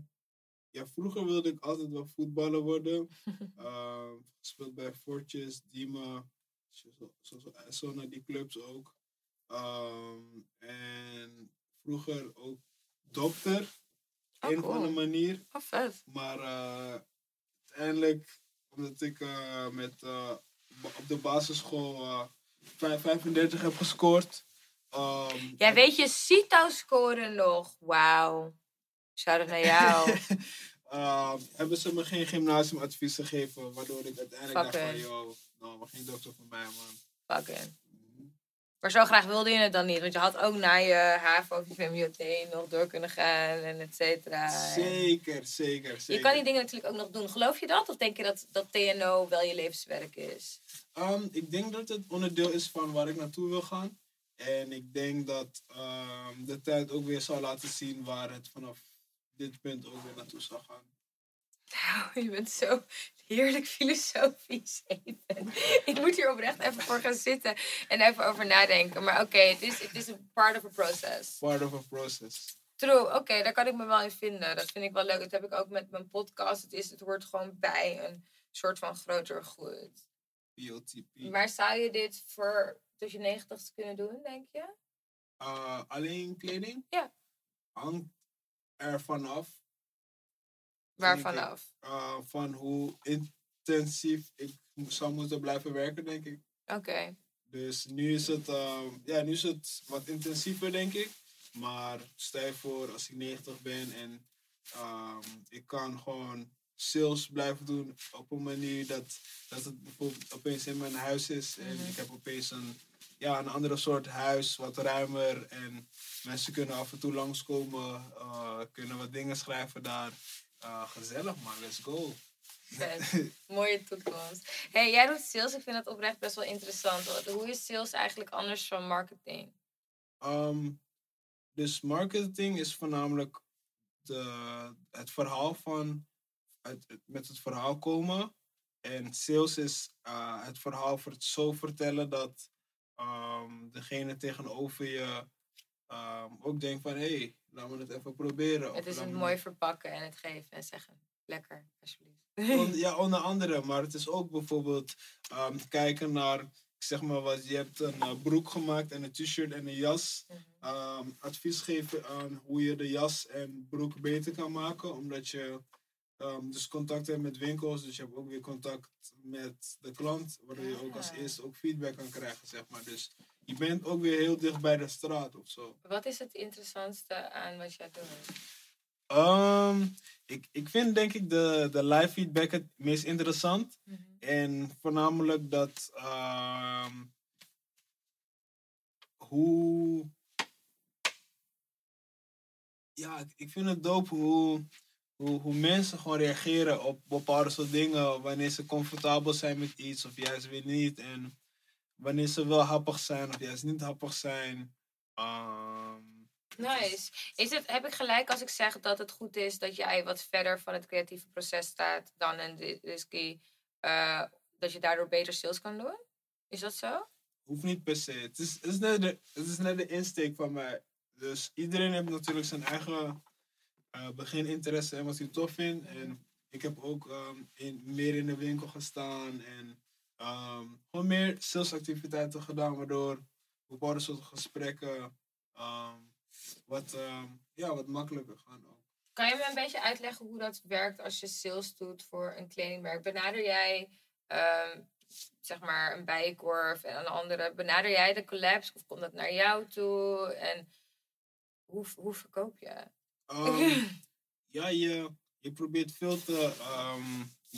[SPEAKER 2] ja, vroeger wilde ik altijd wel voetballer worden. Ehm gespeeld bij Fortjes, zo, zo, zo, zo naar die clubs ook. Ehm, en vroeger ook dokter,
[SPEAKER 1] Oh,
[SPEAKER 2] een of
[SPEAKER 1] cool.
[SPEAKER 2] andere manier.
[SPEAKER 1] Oh, vet.
[SPEAKER 2] Maar eh, uiteindelijk, omdat ik eh, met, eh, op de basisschool eh, vijf- 35 heb gescoord. ehm,
[SPEAKER 1] Jij weet je CITO scoren nog. Wauw. Shout-out naar jou.
[SPEAKER 2] Ehm, hebben ze me geen gymnasiumadvies gegeven, waardoor ik uiteindelijk dacht van, yo, nou, maar geen dokter voor mij, man.
[SPEAKER 1] Fucking. Maar zo graag wilde je het dan niet. Want je had ook na je HAVO of je VMBOT nog door kunnen gaan en et cetera.
[SPEAKER 2] Zeker, zeker, zeker.
[SPEAKER 1] Je kan die dingen natuurlijk ook nog doen. Geloof je dat? Of denk je dat, dat TNO wel je levenswerk is?
[SPEAKER 2] Ehm, ik denk dat het onderdeel is van waar ik naartoe wil gaan. En ik denk dat ehm, de tijd ook weer zal laten zien waar het vanaf dit punt ook weer naartoe zal gaan.
[SPEAKER 1] Nou, je bent zo heerlijk filosofisch, even. Ik moet hier oprecht even voor gaan zitten en even over nadenken. Maar oké, het is het is een part of a process.
[SPEAKER 2] Part of a process.
[SPEAKER 1] True, oké, daar kan ik me wel in vinden. Dat vind ik wel leuk. Dat heb ik ook met mijn podcast. Het, is, het hoort gewoon bij een soort van groter goed.
[SPEAKER 2] POTP.
[SPEAKER 1] Maar zou je dit voor tot je negentigste kunnen doen, denk je?
[SPEAKER 2] Eh, alleen kleding?
[SPEAKER 1] Ja.
[SPEAKER 2] Hangt er vanaf.
[SPEAKER 1] Waar
[SPEAKER 2] Denk ik.
[SPEAKER 1] vanaf?
[SPEAKER 2] eh, van hoe intensief ik zou moeten blijven werken, denk ik.
[SPEAKER 1] Oké.
[SPEAKER 2] Dus nu is het, ehm, ja, nu is het wat intensiever, denk ik. Maar stel je voor, als ik 90 ben en ehm, ik kan gewoon sales blijven doen op een manier dat, dat het bijvoorbeeld opeens in mijn huis is. En
[SPEAKER 1] Mhm.
[SPEAKER 2] ik heb opeens een, ja, een andere soort huis, wat ruimer. En mensen kunnen af en toe langskomen, eh, kunnen wat dingen schrijven daar. Eh, gezellig man, let's go.
[SPEAKER 1] Mooie toekomst. hey, jij doet sales. Ik vind dat oprecht best wel interessant. Hoe is sales eigenlijk anders van marketing?
[SPEAKER 2] Ehm, dus marketing is voornamelijk de, het verhaal van het, het- met het verhaal komen. En sales is eh, het verhaal voor het zo vertellen dat ehm, degene tegenover je ehm, ook denkt van hé, hey, laten we het even proberen.
[SPEAKER 1] Het is het mooi verpakken en het geven en zeggen. Lekker, alsjeblieft.
[SPEAKER 2] Ja, onder andere. Maar het is ook bijvoorbeeld ehm, kijken naar, zeg maar wat, je hebt een eh, broek gemaakt en een t-shirt en een jas.
[SPEAKER 1] Mhm.
[SPEAKER 2] Ehm, advies geven aan hoe je de jas en broek beter kan maken. Omdat je ehm, dus contact hebt met winkels. Dus je hebt ook weer contact met de klant. Waardoor je ook als
[SPEAKER 1] Ah.
[SPEAKER 2] eerste ook feedback kan krijgen, zeg maar. Dus je bent ook weer heel dicht bij de straat of zo.
[SPEAKER 1] Wat is het interessantste aan wat jij doet?
[SPEAKER 2] Ehm, ik, ik vind denk ik de, de live feedback het meest interessant. En voornamelijk dat ehm, hoe. Ja, ik- ik vind het dope hoe, hoe, hoe mensen gewoon reageren op bepaalde soort dingen. Wanneer ze comfortabel zijn met iets of juist weer niet. En wanneer ze wel happig zijn of juist niet happig zijn. Ehm,
[SPEAKER 1] Nice. Is het, heb ik gelijk als ik zeg dat het goed is dat jij wat verder van het creatieve proces staat dan een Risky eh, dat je daardoor beter sales kan doen? Is dat zo?
[SPEAKER 2] Hoeft niet per se. Het is, het is, net, de, het is net de insteek van mij. Dus iedereen heeft natuurlijk zijn eigen eh, begininteresse en wat hij tof vindt. En ik heb ook ehm, in, meer in de winkel gestaan en ehm, gewoon meer salesactiviteiten gedaan, waardoor bepaalde soorten gesprekken ehm, wat, ehm, ja, wat makkelijker gaan ook.
[SPEAKER 1] Kan je me een beetje uitleggen hoe dat werkt als je sales doet voor een kledingmerk? Benader jij zeg maar een bijenkorf en een andere, benader jij de collabs of komt dat naar jou toe? En hoe, hoe verkoop je?
[SPEAKER 2] Ja, je, je probeert veel te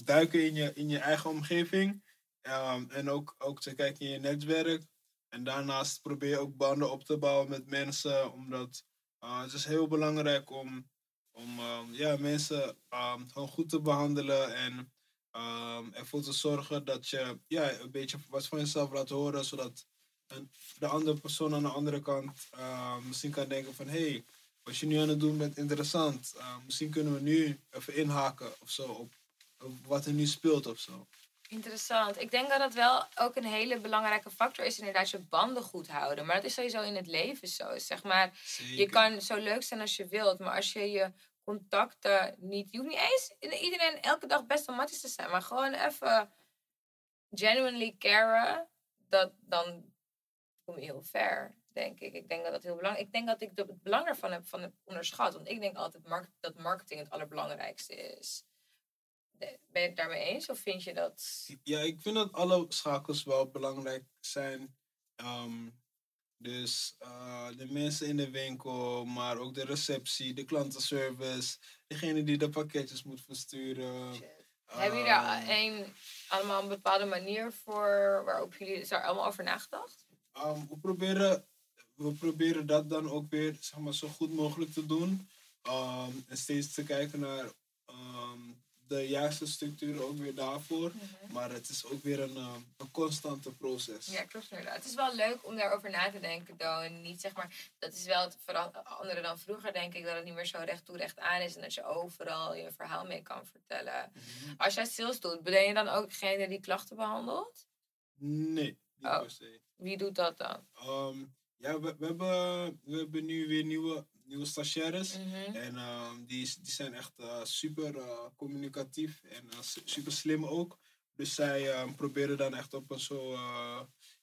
[SPEAKER 2] duiken in je, in je eigen omgeving. Ehm, en ook, ook te kijken in je netwerk. En daarnaast probeer je ook banden op te bouwen met mensen. Omdat uh, het is heel belangrijk om, om ehm, ja, mensen ehm, gewoon goed te behandelen. En ervoor te zorgen dat je ja, een beetje wat van jezelf laat horen. Zodat een, de andere persoon aan de andere kant misschien kan denken van... Hey, wat je nu aan het doen bent interessant. Misschien kunnen we nu even inhaken of zo op, op wat er nu speelt of zo.
[SPEAKER 1] Interessant. Ik denk dat dat wel ook een hele belangrijke factor is, inderdaad, je banden goed houden. Maar dat is sowieso in het leven zo. Zeg maar, je kan zo leuk zijn als je wilt, maar als je je contacten niet... Je hoeft niet eens iedereen elke dag best wel matties te zijn, maar gewoon even genuinely caren, dat, dan kom je heel ver, denk ik. Ik denk dat dat heel belangrijk Ik denk dat ik het belang ervan heb, van heb onderschat. Want ik denk altijd dat marketing het allerbelangrijkste is. Ben je het daarmee eens? Of vind je dat...
[SPEAKER 2] Ja, ik vind dat alle schakels wel belangrijk zijn. Ehm, dus eh, de mensen in de winkel, maar ook de receptie, de klantenservice, degene die de pakketjes moet versturen.
[SPEAKER 1] Hebben jullie daar
[SPEAKER 2] Ehm,
[SPEAKER 1] een, allemaal een bepaalde manier voor waarop jullie is daar allemaal over nagedacht?
[SPEAKER 2] Ehm, we, proberen, we proberen dat dan ook weer zeg maar, zo goed mogelijk te doen. En steeds te kijken naar de juiste structuren ook weer daarvoor. Maar het is ook weer een, ehm, een constante proces.
[SPEAKER 1] Ja, klopt inderdaad. Het is wel leuk om daarover na te denken. En niet zeg maar, dat is wel het andere dan vroeger, denk ik, dat het niet meer zo recht toe recht aan is. En dat je overal je verhaal mee kan vertellen.
[SPEAKER 2] Mhm.
[SPEAKER 1] Als jij sales doet, ben je dan ook degene die klachten behandelt?
[SPEAKER 2] Nee, niet
[SPEAKER 1] Oh.
[SPEAKER 2] per se.
[SPEAKER 1] Wie doet dat dan?
[SPEAKER 2] Ehm, ja, we, we, hebben, we hebben nu weer nieuwe, nieuwe stagiaires.
[SPEAKER 1] Mhm.
[SPEAKER 2] En ehm, die, die zijn echt eh, super eh, communicatief en eh, su- super slim ook. Dus zij ehm, proberen dan echt op een zo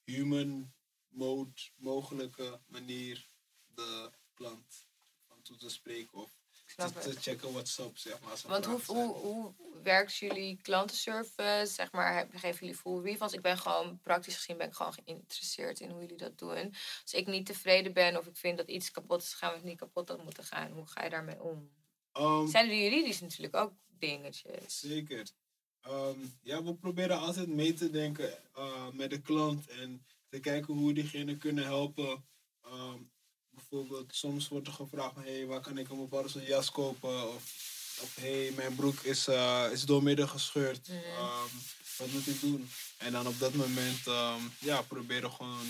[SPEAKER 2] human mode mogelijke manier de klant aan toe te spreken of te,
[SPEAKER 1] het.
[SPEAKER 2] te checken what's up, zeg maar.
[SPEAKER 1] Want hoe, hoe, hoe werkt jullie klantenservice? Zeg maar, geven jullie full refunds? Ik ben gewoon, praktisch gezien ben ik gewoon geïnteresseerd in hoe jullie dat doen. Als ik niet tevreden ben of ik vind dat iets kapot is gegaan of niet kapot had moeten gaan, hoe ga je daarmee om?
[SPEAKER 2] Ehm,
[SPEAKER 1] Zijn er juridisch natuurlijk ook dingetjes?
[SPEAKER 2] Zeker. Ehm, ja, we proberen altijd mee te denken eh, met de klant en te kijken hoe we diegene kunnen helpen. Ehm, bijvoorbeeld, soms wordt er gevraagd: hey, waar kan ik een bepaalde jas kopen? Of, of hey, mijn broek is, eh, is doormidden gescheurd.
[SPEAKER 1] Mhm.
[SPEAKER 2] Ehm, wat moet ik doen? En dan op dat moment ehm, ja, proberen gewoon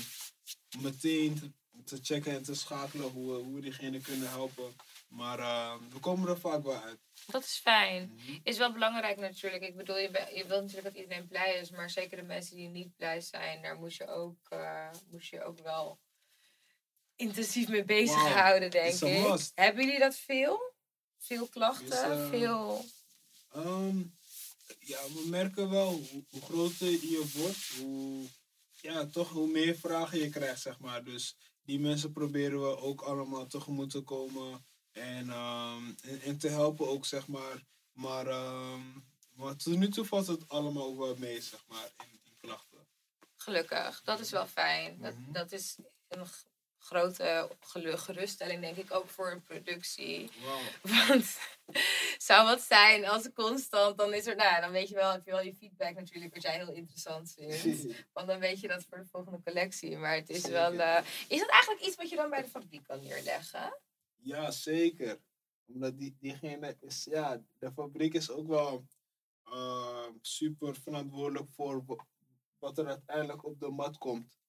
[SPEAKER 2] meteen te, te checken en te schakelen hoe, we- hoe we diegene kunnen helpen. Maar ehm, we komen er vaak wel uit.
[SPEAKER 1] Dat is fijn.
[SPEAKER 2] Mhm.
[SPEAKER 1] Is wel belangrijk natuurlijk. Ik bedoel, je, je wilt natuurlijk dat iedereen blij is, maar zeker de mensen die niet blij zijn, daar moest je ook, eh, moest je ook wel intensief mee bezighouden, denk
[SPEAKER 2] It's a
[SPEAKER 1] ik. Hebben jullie dat veel? Veel klachten?
[SPEAKER 2] Is, eh,
[SPEAKER 1] Veel.
[SPEAKER 2] Ehm, ja, we merken wel hoe, hoe groter je wordt, hoe, ja, toch hoe meer vragen je krijgt, zeg maar. Dus die mensen proberen we ook allemaal tegemoet te komen en, ehm, en, en te helpen ook, zeg maar. Maar, maar tot nu toe valt het allemaal wel mee, zeg maar, in, in klachten.
[SPEAKER 1] Gelukkig. Dat is wel fijn. Dat,
[SPEAKER 2] Mhm.
[SPEAKER 1] dat is een grote geruststelling, denk ik, ook voor een productie. Want zou wat zijn als constant, dan is er, nou, dan weet je wel, heb je wel je feedback natuurlijk, wat jij heel interessant vindt. Want dan weet je dat voor de volgende collectie. Maar het is
[SPEAKER 2] Zeker.
[SPEAKER 1] wel. eh, is dat eigenlijk iets wat je dan bij de fabriek kan neerleggen?
[SPEAKER 2] Ja, zeker. Omdat die, diegene is, ja, de fabriek is ook wel eh, super verantwoordelijk voor wa- wat er uiteindelijk op de mat komt.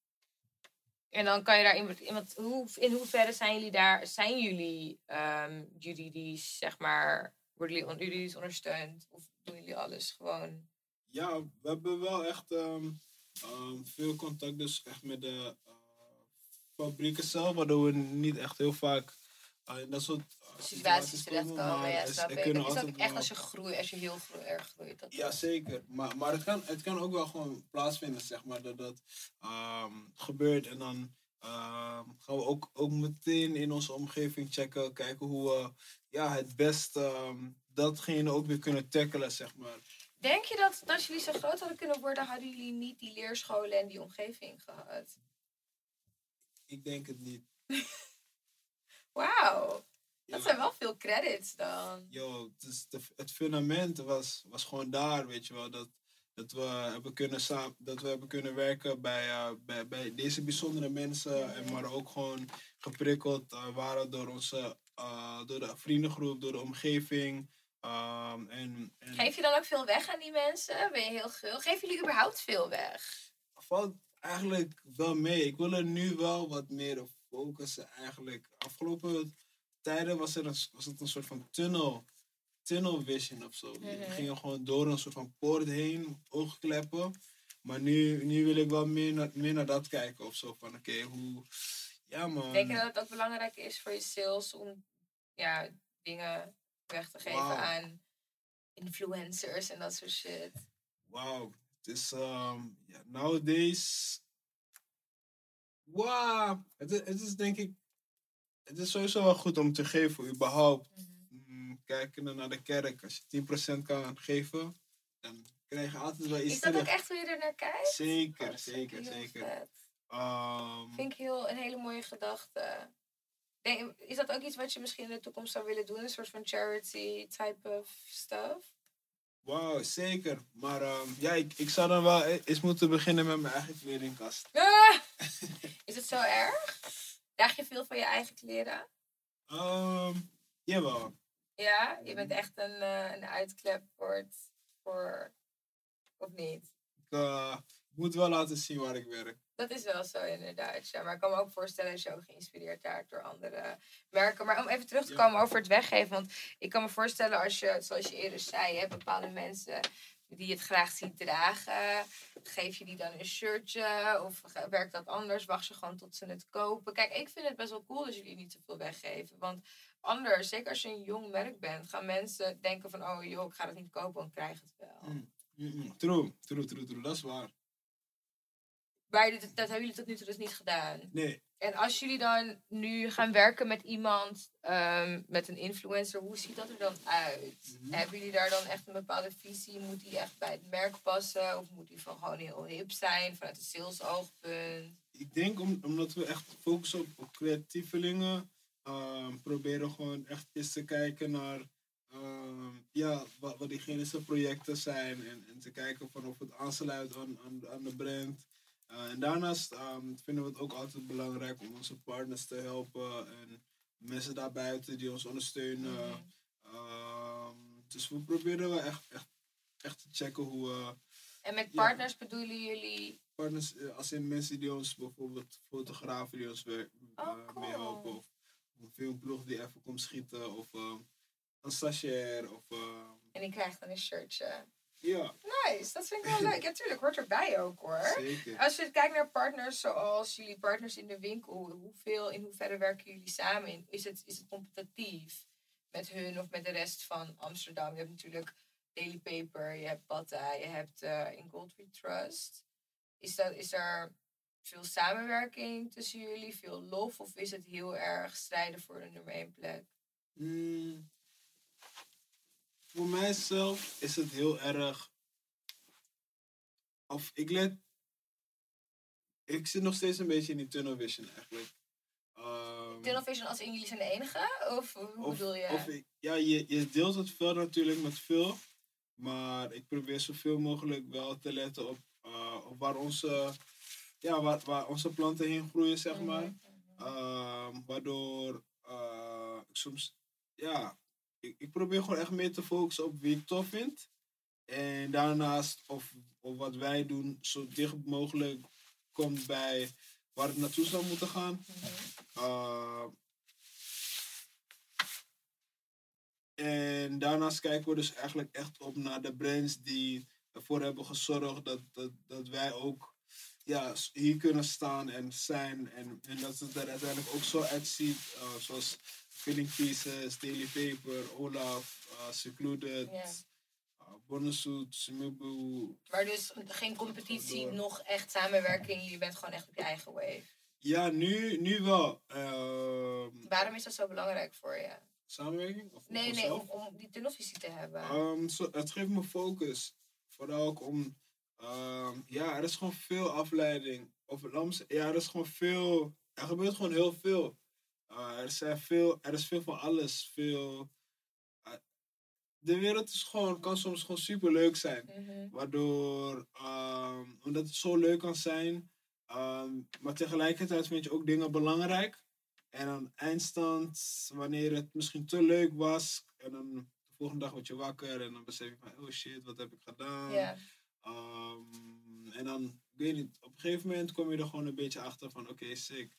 [SPEAKER 1] En dan kan je daar iemand. iemand hoe, in hoeverre zijn jullie daar? Zijn jullie ehm juridisch, zeg maar. Worden jullie ondersteund? Of doen jullie alles gewoon?
[SPEAKER 2] Ja, we hebben wel echt ehm, ehm, veel contact dus echt met de eh, fabrieken zelf, waardoor we niet echt heel vaak eh, in dat soort
[SPEAKER 1] situaties terechtkomen.
[SPEAKER 2] maar
[SPEAKER 1] Ja, snap ik. Dat is ook echt als je groeit, als je heel erg groeit. Dat
[SPEAKER 2] Ja, zeker. Maar, maar het, kan, het kan ook wel gewoon plaatsvinden, zeg maar, dat dat ehm, gebeurt. En dan ehm, gaan we ook, ook meteen in onze omgeving checken, kijken hoe we ja, het best ehm, datgene ook weer kunnen tackelen, zeg maar.
[SPEAKER 1] Denk je dat, dat jullie zo groot hadden kunnen worden, hadden jullie niet die leerscholen en die omgeving gehad?
[SPEAKER 2] Ik denk het niet.
[SPEAKER 1] Wauw, dat zijn wel veel credits dan.
[SPEAKER 2] Yo, de, het fundament was, was gewoon daar, weet je wel. Dat, dat, we hebben kunnen samen, dat we hebben kunnen werken bij, eh, bij, bij deze bijzondere mensen. En maar ook gewoon geprikkeld eh, waren door, onze, eh, door de vriendengroep, door de omgeving. Ehm, en, en
[SPEAKER 1] Geef je dan ook veel weg aan die mensen? Ben je heel gul? Geven jullie überhaupt veel weg?
[SPEAKER 2] valt eigenlijk wel mee. Ik wil er nu wel wat meer op focussen eigenlijk. Afgelopen tijden was, er een, was het een soort van tunnel, tunnel vision of zo. We gingen gewoon door een soort van poort heen, oogkleppen. Maar nu, nu wil ik wel meer naar, meer naar dat kijken of zo. Van oké, hoe... Ja man.
[SPEAKER 1] Denk je dat het ook belangrijk is voor je sales om ja, dingen weg te geven aan influencers en dat soort shit?
[SPEAKER 2] Wauw. Het is, ehm ja, nowadays... Wauw. Het, is- het is denk ik... Het is sowieso wel goed om te geven, überhaupt. Mm, kijken naar de kerk. Als je 10% kan geven, dan krijg je altijd wel iets
[SPEAKER 1] Is dat ook echt hoe je er naar kijkt?
[SPEAKER 2] Zeker,
[SPEAKER 1] Oh,
[SPEAKER 2] zeker, zeker. Ehm,
[SPEAKER 1] Vind ik heel, een hele mooie gedachte. Denk, is dat ook iets wat je misschien in de toekomst zou willen doen? Een soort van charity type of stuff?
[SPEAKER 2] Wauw, zeker. Maar ehm, ja, ik, ik zou dan wel e- eens moeten beginnen met mijn eigen kledingkast.
[SPEAKER 1] Ah! Is het zo erg? Draag je veel van je eigen kleren?
[SPEAKER 2] Ehm jawel.
[SPEAKER 1] Ja, je bent echt een, eh een uitklep voor, het, voor... Of niet?
[SPEAKER 2] Ik eh, moet wel laten zien waar ik werk.
[SPEAKER 1] Dat is wel zo inderdaad. Ja. Maar ik kan me ook voorstellen dat je ook geïnspireerd raakt door andere merken. Maar om even terug te
[SPEAKER 2] Ja.
[SPEAKER 1] komen over het weggeven. Want ik kan me voorstellen als je, zoals je eerder zei, je hebt bepaalde mensen die het graag ziet dragen. Geef je die dan een shirtje? Of werkt dat anders? Wacht je gewoon tot ze het kopen? Kijk, ik vind het best wel cool dat jullie niet te veel weggeven. Want anders, zeker als je een jong merk bent, gaan mensen denken van... Oh joh, ik ga het niet kopen, want ik krijg het wel.
[SPEAKER 2] Mm, mm, mm. True, true, true, true. Dat is waar.
[SPEAKER 1] Maar dit, dat hebben jullie tot nu toe dus niet gedaan.
[SPEAKER 2] Nee.
[SPEAKER 1] En als jullie dan nu gaan werken met iemand, ehm, met een influencer, hoe ziet dat er dan uit?
[SPEAKER 2] Mhm.
[SPEAKER 1] Hebben jullie daar dan echt een bepaalde visie? Moet die echt bij het merk passen? Of moet die van gewoon heel hip zijn vanuit een sales oogpunt?
[SPEAKER 2] Ik denk om, omdat we echt focussen op, op creatievelingen, ehm, proberen gewoon echt eens te kijken naar ehm, ja, wat, wat diegene zijn projecten zijn en, en te kijken van of het aansluit aan, aan, aan de brand. Eh, en daarnaast ehm, vinden we het ook altijd belangrijk om onze partners te helpen en mensen daarbuiten die ons ondersteunen. Ehm, dus we proberen wel echt, echt, echt te checken hoe we
[SPEAKER 1] En met
[SPEAKER 2] Ja.
[SPEAKER 1] partners bedoelen jullie...
[SPEAKER 2] partners, eh, als in mensen die ons bijvoorbeeld fotografen die ons weer
[SPEAKER 1] Oh,
[SPEAKER 2] eh,
[SPEAKER 1] cool.
[SPEAKER 2] meehelpen. Of een filmploeg die even komt schieten. Of eh, een stagiair. Of eh,
[SPEAKER 1] En die krijgt dan een shirtje.
[SPEAKER 2] Ja,
[SPEAKER 1] Nice, dat vind ik wel leuk. Ja, tuurlijk, hoort erbij ook hoor.
[SPEAKER 2] zeker.
[SPEAKER 1] Als je kijkt naar partners zoals jullie partners in de winkel, hoeveel, in hoeverre werken jullie samen? In? Is, het, is het competitief met hun of met de rest van Amsterdam? Je hebt natuurlijk Daily Paper, je hebt Batta, je hebt eh In Gold We Trust. Is, dat, is er veel samenwerking tussen jullie, veel lof? Of is het heel erg strijden voor de nummer één plek?
[SPEAKER 2] Mm, voor mijzelf is het heel erg. Of ik let. Ik zit nog steeds een beetje in die tunnel vision eigenlijk. Ehm,
[SPEAKER 1] Tunnel Vision als in jullie zijn de enige? Of hoe
[SPEAKER 2] Of,
[SPEAKER 1] bedoel je?
[SPEAKER 2] of ik- ja, je, je deelt het veel natuurlijk met veel. Maar ik probeer zoveel mogelijk wel te letten op, eh, op waar, onze, ja, waar, waar onze planten heen groeien, zeg
[SPEAKER 1] Mhm,
[SPEAKER 2] maar. Ehm, waardoor eh, ik soms, ja, ik, ik probeer gewoon echt meer te focussen op wie ik tof vind. En daarnaast of, of wat wij doen zo dicht mogelijk komt bij waar het naartoe zou moeten gaan. Uh, en daarnaast kijken we dus eigenlijk echt op naar de brands die ervoor hebben gezorgd dat, dat, dat wij ook ja, hier kunnen staan en zijn. En, en dat het er uiteindelijk ook zo uitziet. eh, zoals Filling Pieces, Daily Paper, Olaf, eh, Secluded,
[SPEAKER 1] Ja.
[SPEAKER 2] uh, Bonnesuit, Simibu.
[SPEAKER 1] Maar dus geen competitie,
[SPEAKER 2] Door.
[SPEAKER 1] nog echt samenwerking. Je bent gewoon echt op je eigen wave.
[SPEAKER 2] Ja, nu, nu wel. Ehm,
[SPEAKER 1] Waarom is dat zo belangrijk voor je?
[SPEAKER 2] samenwerking? Of
[SPEAKER 1] Nee, nee, om, om die tunnelvisie te hebben.
[SPEAKER 2] Ehm, zo, het geeft me focus. Vooral ook om. ehm, ja, er is gewoon veel afleiding. Of ja, er is gewoon veel. Er gebeurt gewoon heel veel. Eh, er, zijn veel. er is veel van alles. Veel. eh, de wereld is gewoon, kan soms gewoon super leuk zijn.
[SPEAKER 1] Mhm.
[SPEAKER 2] Waardoor, ehm, omdat het zo leuk kan zijn, ehm, maar tegelijkertijd vind je ook dingen belangrijk. En aan eindstand, wanneer het misschien te leuk was, en dan de volgende dag word je wakker en dan besef je van, oh shit, wat heb ik gedaan? Ehm, en dan, ik weet niet, op een gegeven moment kom je er gewoon een beetje achter van, oké, sick.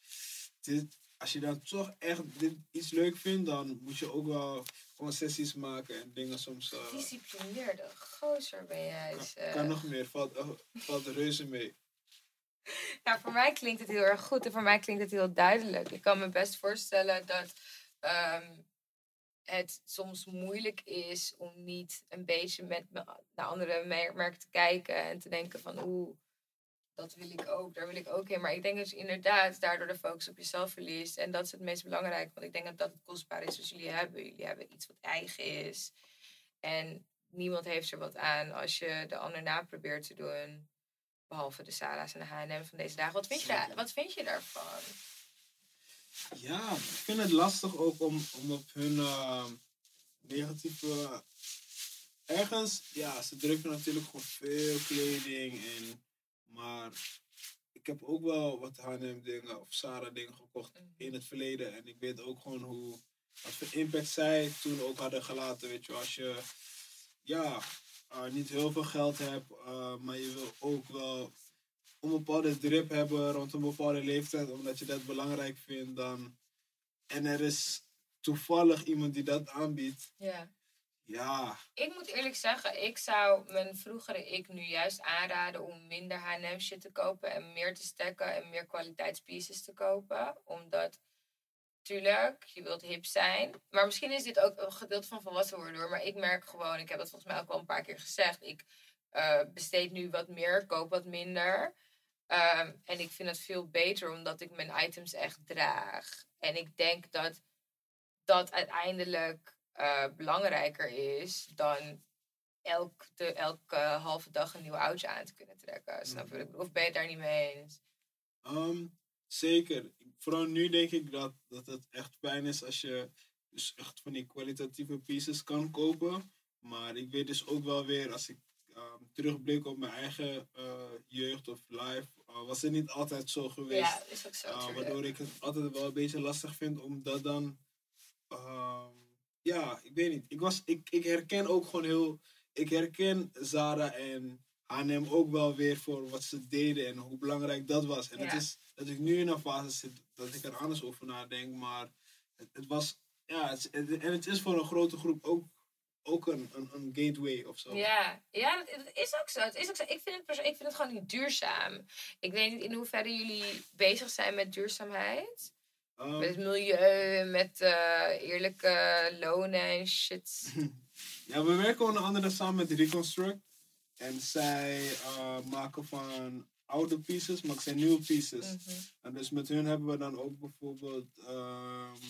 [SPEAKER 2] Dit, als je dan toch echt dit iets leuk vindt, dan moet je ook wel concessies maken en dingen soms... eh,
[SPEAKER 1] Disciplineerde gozer ben jij.
[SPEAKER 2] kan,
[SPEAKER 1] zeg.
[SPEAKER 2] kan nog meer, valt, eh, valt reuze mee.
[SPEAKER 1] Nou, voor mij klinkt het heel erg goed en voor mij klinkt het heel duidelijk. Ik kan me best voorstellen dat ehm, het soms moeilijk is om niet een beetje met me- naar andere mer- merken te kijken en te denken van oeh, dat wil ik ook, daar wil ik ook in. Maar ik denk dat je inderdaad daardoor de focus op jezelf verliest. En dat is het meest belangrijk, want ik denk dat dat het kostbare is wat jullie hebben. Jullie hebben iets wat eigen is. En niemand heeft er wat aan als je de ander na probeert te doen. Behalve de Sarah's en de H&M van deze dagen. Wat vind, je, wat vind je daarvan?
[SPEAKER 2] Ja, ik vind het lastig ook om, om op hun eh, negatieve. Ergens, ja, ze drukken natuurlijk gewoon veel kleding in. Maar ik heb ook wel wat H&M dingen of Sarah dingen gekocht
[SPEAKER 1] Mhm.
[SPEAKER 2] in het verleden. En ik weet ook gewoon hoe, wat voor impact zij toen ook hadden gelaten. Weet je, als je ja, eh, niet heel veel geld hebt, eh, maar je wil ook wel een bepaalde drip hebben rond een bepaalde leeftijd, omdat je dat belangrijk vindt, dan. En er is toevallig iemand die dat aanbiedt.
[SPEAKER 1] Ja.
[SPEAKER 2] Ja,
[SPEAKER 1] Ik moet eerlijk zeggen, ik zou mijn vroegere ik nu juist aanraden om minder H&M shit te kopen en meer te stacken en meer kwaliteitspieces te kopen. Omdat, tuurlijk, je wilt hip zijn. Maar misschien is dit ook een gedeelte van volwassen worden. Maar ik merk gewoon, ik heb dat volgens mij ook al een paar keer gezegd. Ik eh, besteed nu wat meer, koop wat minder. Ehm, en ik vind het veel beter omdat ik mijn items echt draag. En ik denk dat dat uiteindelijk eh, belangrijker is dan elk, de, elke halve dag een nieuw oudje aan te kunnen trekken. Snap je? bedoel? Of ben je het daar niet mee eens?
[SPEAKER 2] ehm, zeker. Vooral nu denk ik dat, dat het echt fijn is als je dus echt van die kwalitatieve pieces kan kopen. Maar ik weet dus ook wel weer, als ik ehm, terugblik op mijn eigen eh, jeugd of life, eh, was het niet altijd zo geweest.
[SPEAKER 1] Ja, is ook zo.
[SPEAKER 2] Uh, waardoor ik het altijd wel een beetje lastig vind om dat dan. ehm, ja, ik weet niet. Ik, was, ik, ik herken ook gewoon heel. Ik herken Zara en H&M ook wel weer voor wat ze deden en hoe belangrijk dat was. En
[SPEAKER 1] Ja.
[SPEAKER 2] het is dat ik nu in een fase zit dat ik er anders over nadenk. Maar het, het was. Ja, het, het- en het is voor een grote groep ook, ook een, een, een gateway of zo.
[SPEAKER 1] Ja, ja dat, dat is ook zo. Het is ook zo. Ik, vind het, ik vind het gewoon niet duurzaam. Ik weet niet in hoeverre jullie bezig zijn met duurzaamheid.
[SPEAKER 2] Ehm,
[SPEAKER 1] Met het milieu, met eh, eerlijke lonen en shit.
[SPEAKER 2] Ja, we werken onder andere samen met Reconstruct. En zij eh, maken van oude pieces, maar het zijn nieuwe pieces.
[SPEAKER 1] Mhm.
[SPEAKER 2] En dus met hun hebben we dan ook bijvoorbeeld ehm,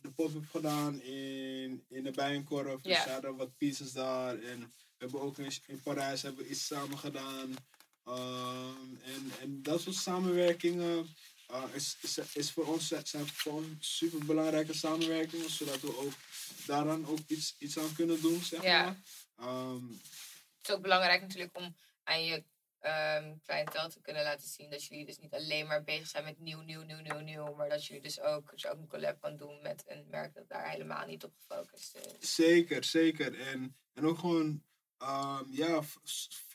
[SPEAKER 2] de pop-up gedaan in, in de Bijenkorf. Dus ze hadden wat pieces daar. En we hebben ook in, in Parijs hebben we iets samen gedaan. Ehm, en, en dat soort samenwerkingen uh, is, is, is voor ons, zijn voor ons super belangrijke samenwerkingen. Zodat we ook daaraan ook iets, iets aan kunnen doen, zeg
[SPEAKER 1] Ja.
[SPEAKER 2] maar. Ehm,
[SPEAKER 1] Het is ook belangrijk natuurlijk om aan je ehm cliëntel te kunnen laten zien dat jullie dus niet alleen maar bezig zijn met nieuw, nieuw, nieuw, nieuw, nieuw. Maar dat jullie dus ook, je ook een collab kan doen met een merk dat daar helemaal niet op gefocust is.
[SPEAKER 2] Zeker, zeker. En, en ook gewoon, ehm, ja,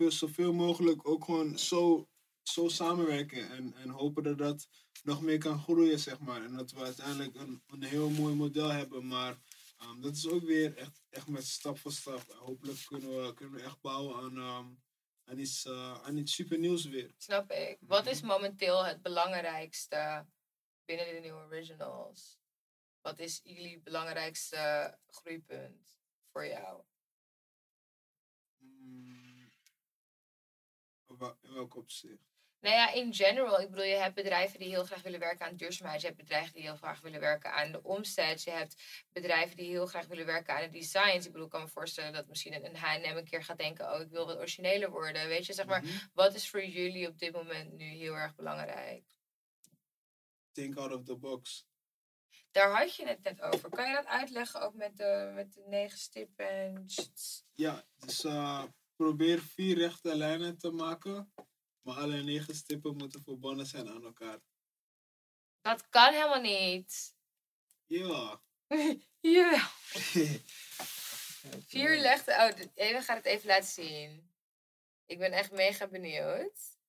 [SPEAKER 2] zoveel mogelijk ook gewoon zo, zo samenwerken. En, en hopen dat dat nog meer kan groeien, zeg maar. En dat we uiteindelijk een, een heel mooi model hebben. Maar Ehm, dat is ook weer echt, echt met stap voor stap. En hopelijk kunnen we, kunnen we echt bouwen aan, ehm, aan, iets, eh, aan iets super nieuws weer.
[SPEAKER 1] Snap ik. Wat is momenteel het belangrijkste binnen de nieuwe originals? Wat is jullie belangrijkste groeipunt voor jou?
[SPEAKER 2] Mm, in welk opzicht?
[SPEAKER 1] Nou ja, in general. Ik bedoel, je hebt bedrijven die heel graag willen werken aan duurzaamheid. Je hebt bedrijven die heel graag willen werken aan de omzet. Je hebt bedrijven die heel graag willen werken aan de designs. Ik bedoel, ik kan me voorstellen dat misschien een H&M een keer gaat denken... oh, ik wil wat origineler worden. Weet je, zeg maar,
[SPEAKER 2] Mhm.
[SPEAKER 1] wat is voor jullie op dit moment nu heel erg belangrijk?
[SPEAKER 2] Think out of the box.
[SPEAKER 1] Daar had je het net over. Kan je dat uitleggen ook met de, met de negen stippen en...
[SPEAKER 2] Ja, dus eh, probeer vier rechte lijnen te maken. Maar alle negen stippen moeten verbonden zijn aan elkaar.
[SPEAKER 1] Dat kan helemaal niet.
[SPEAKER 2] Ja.
[SPEAKER 1] Jawel. Vier legde... Oh, even gaat het even laten zien. Ik ben echt mega benieuwd.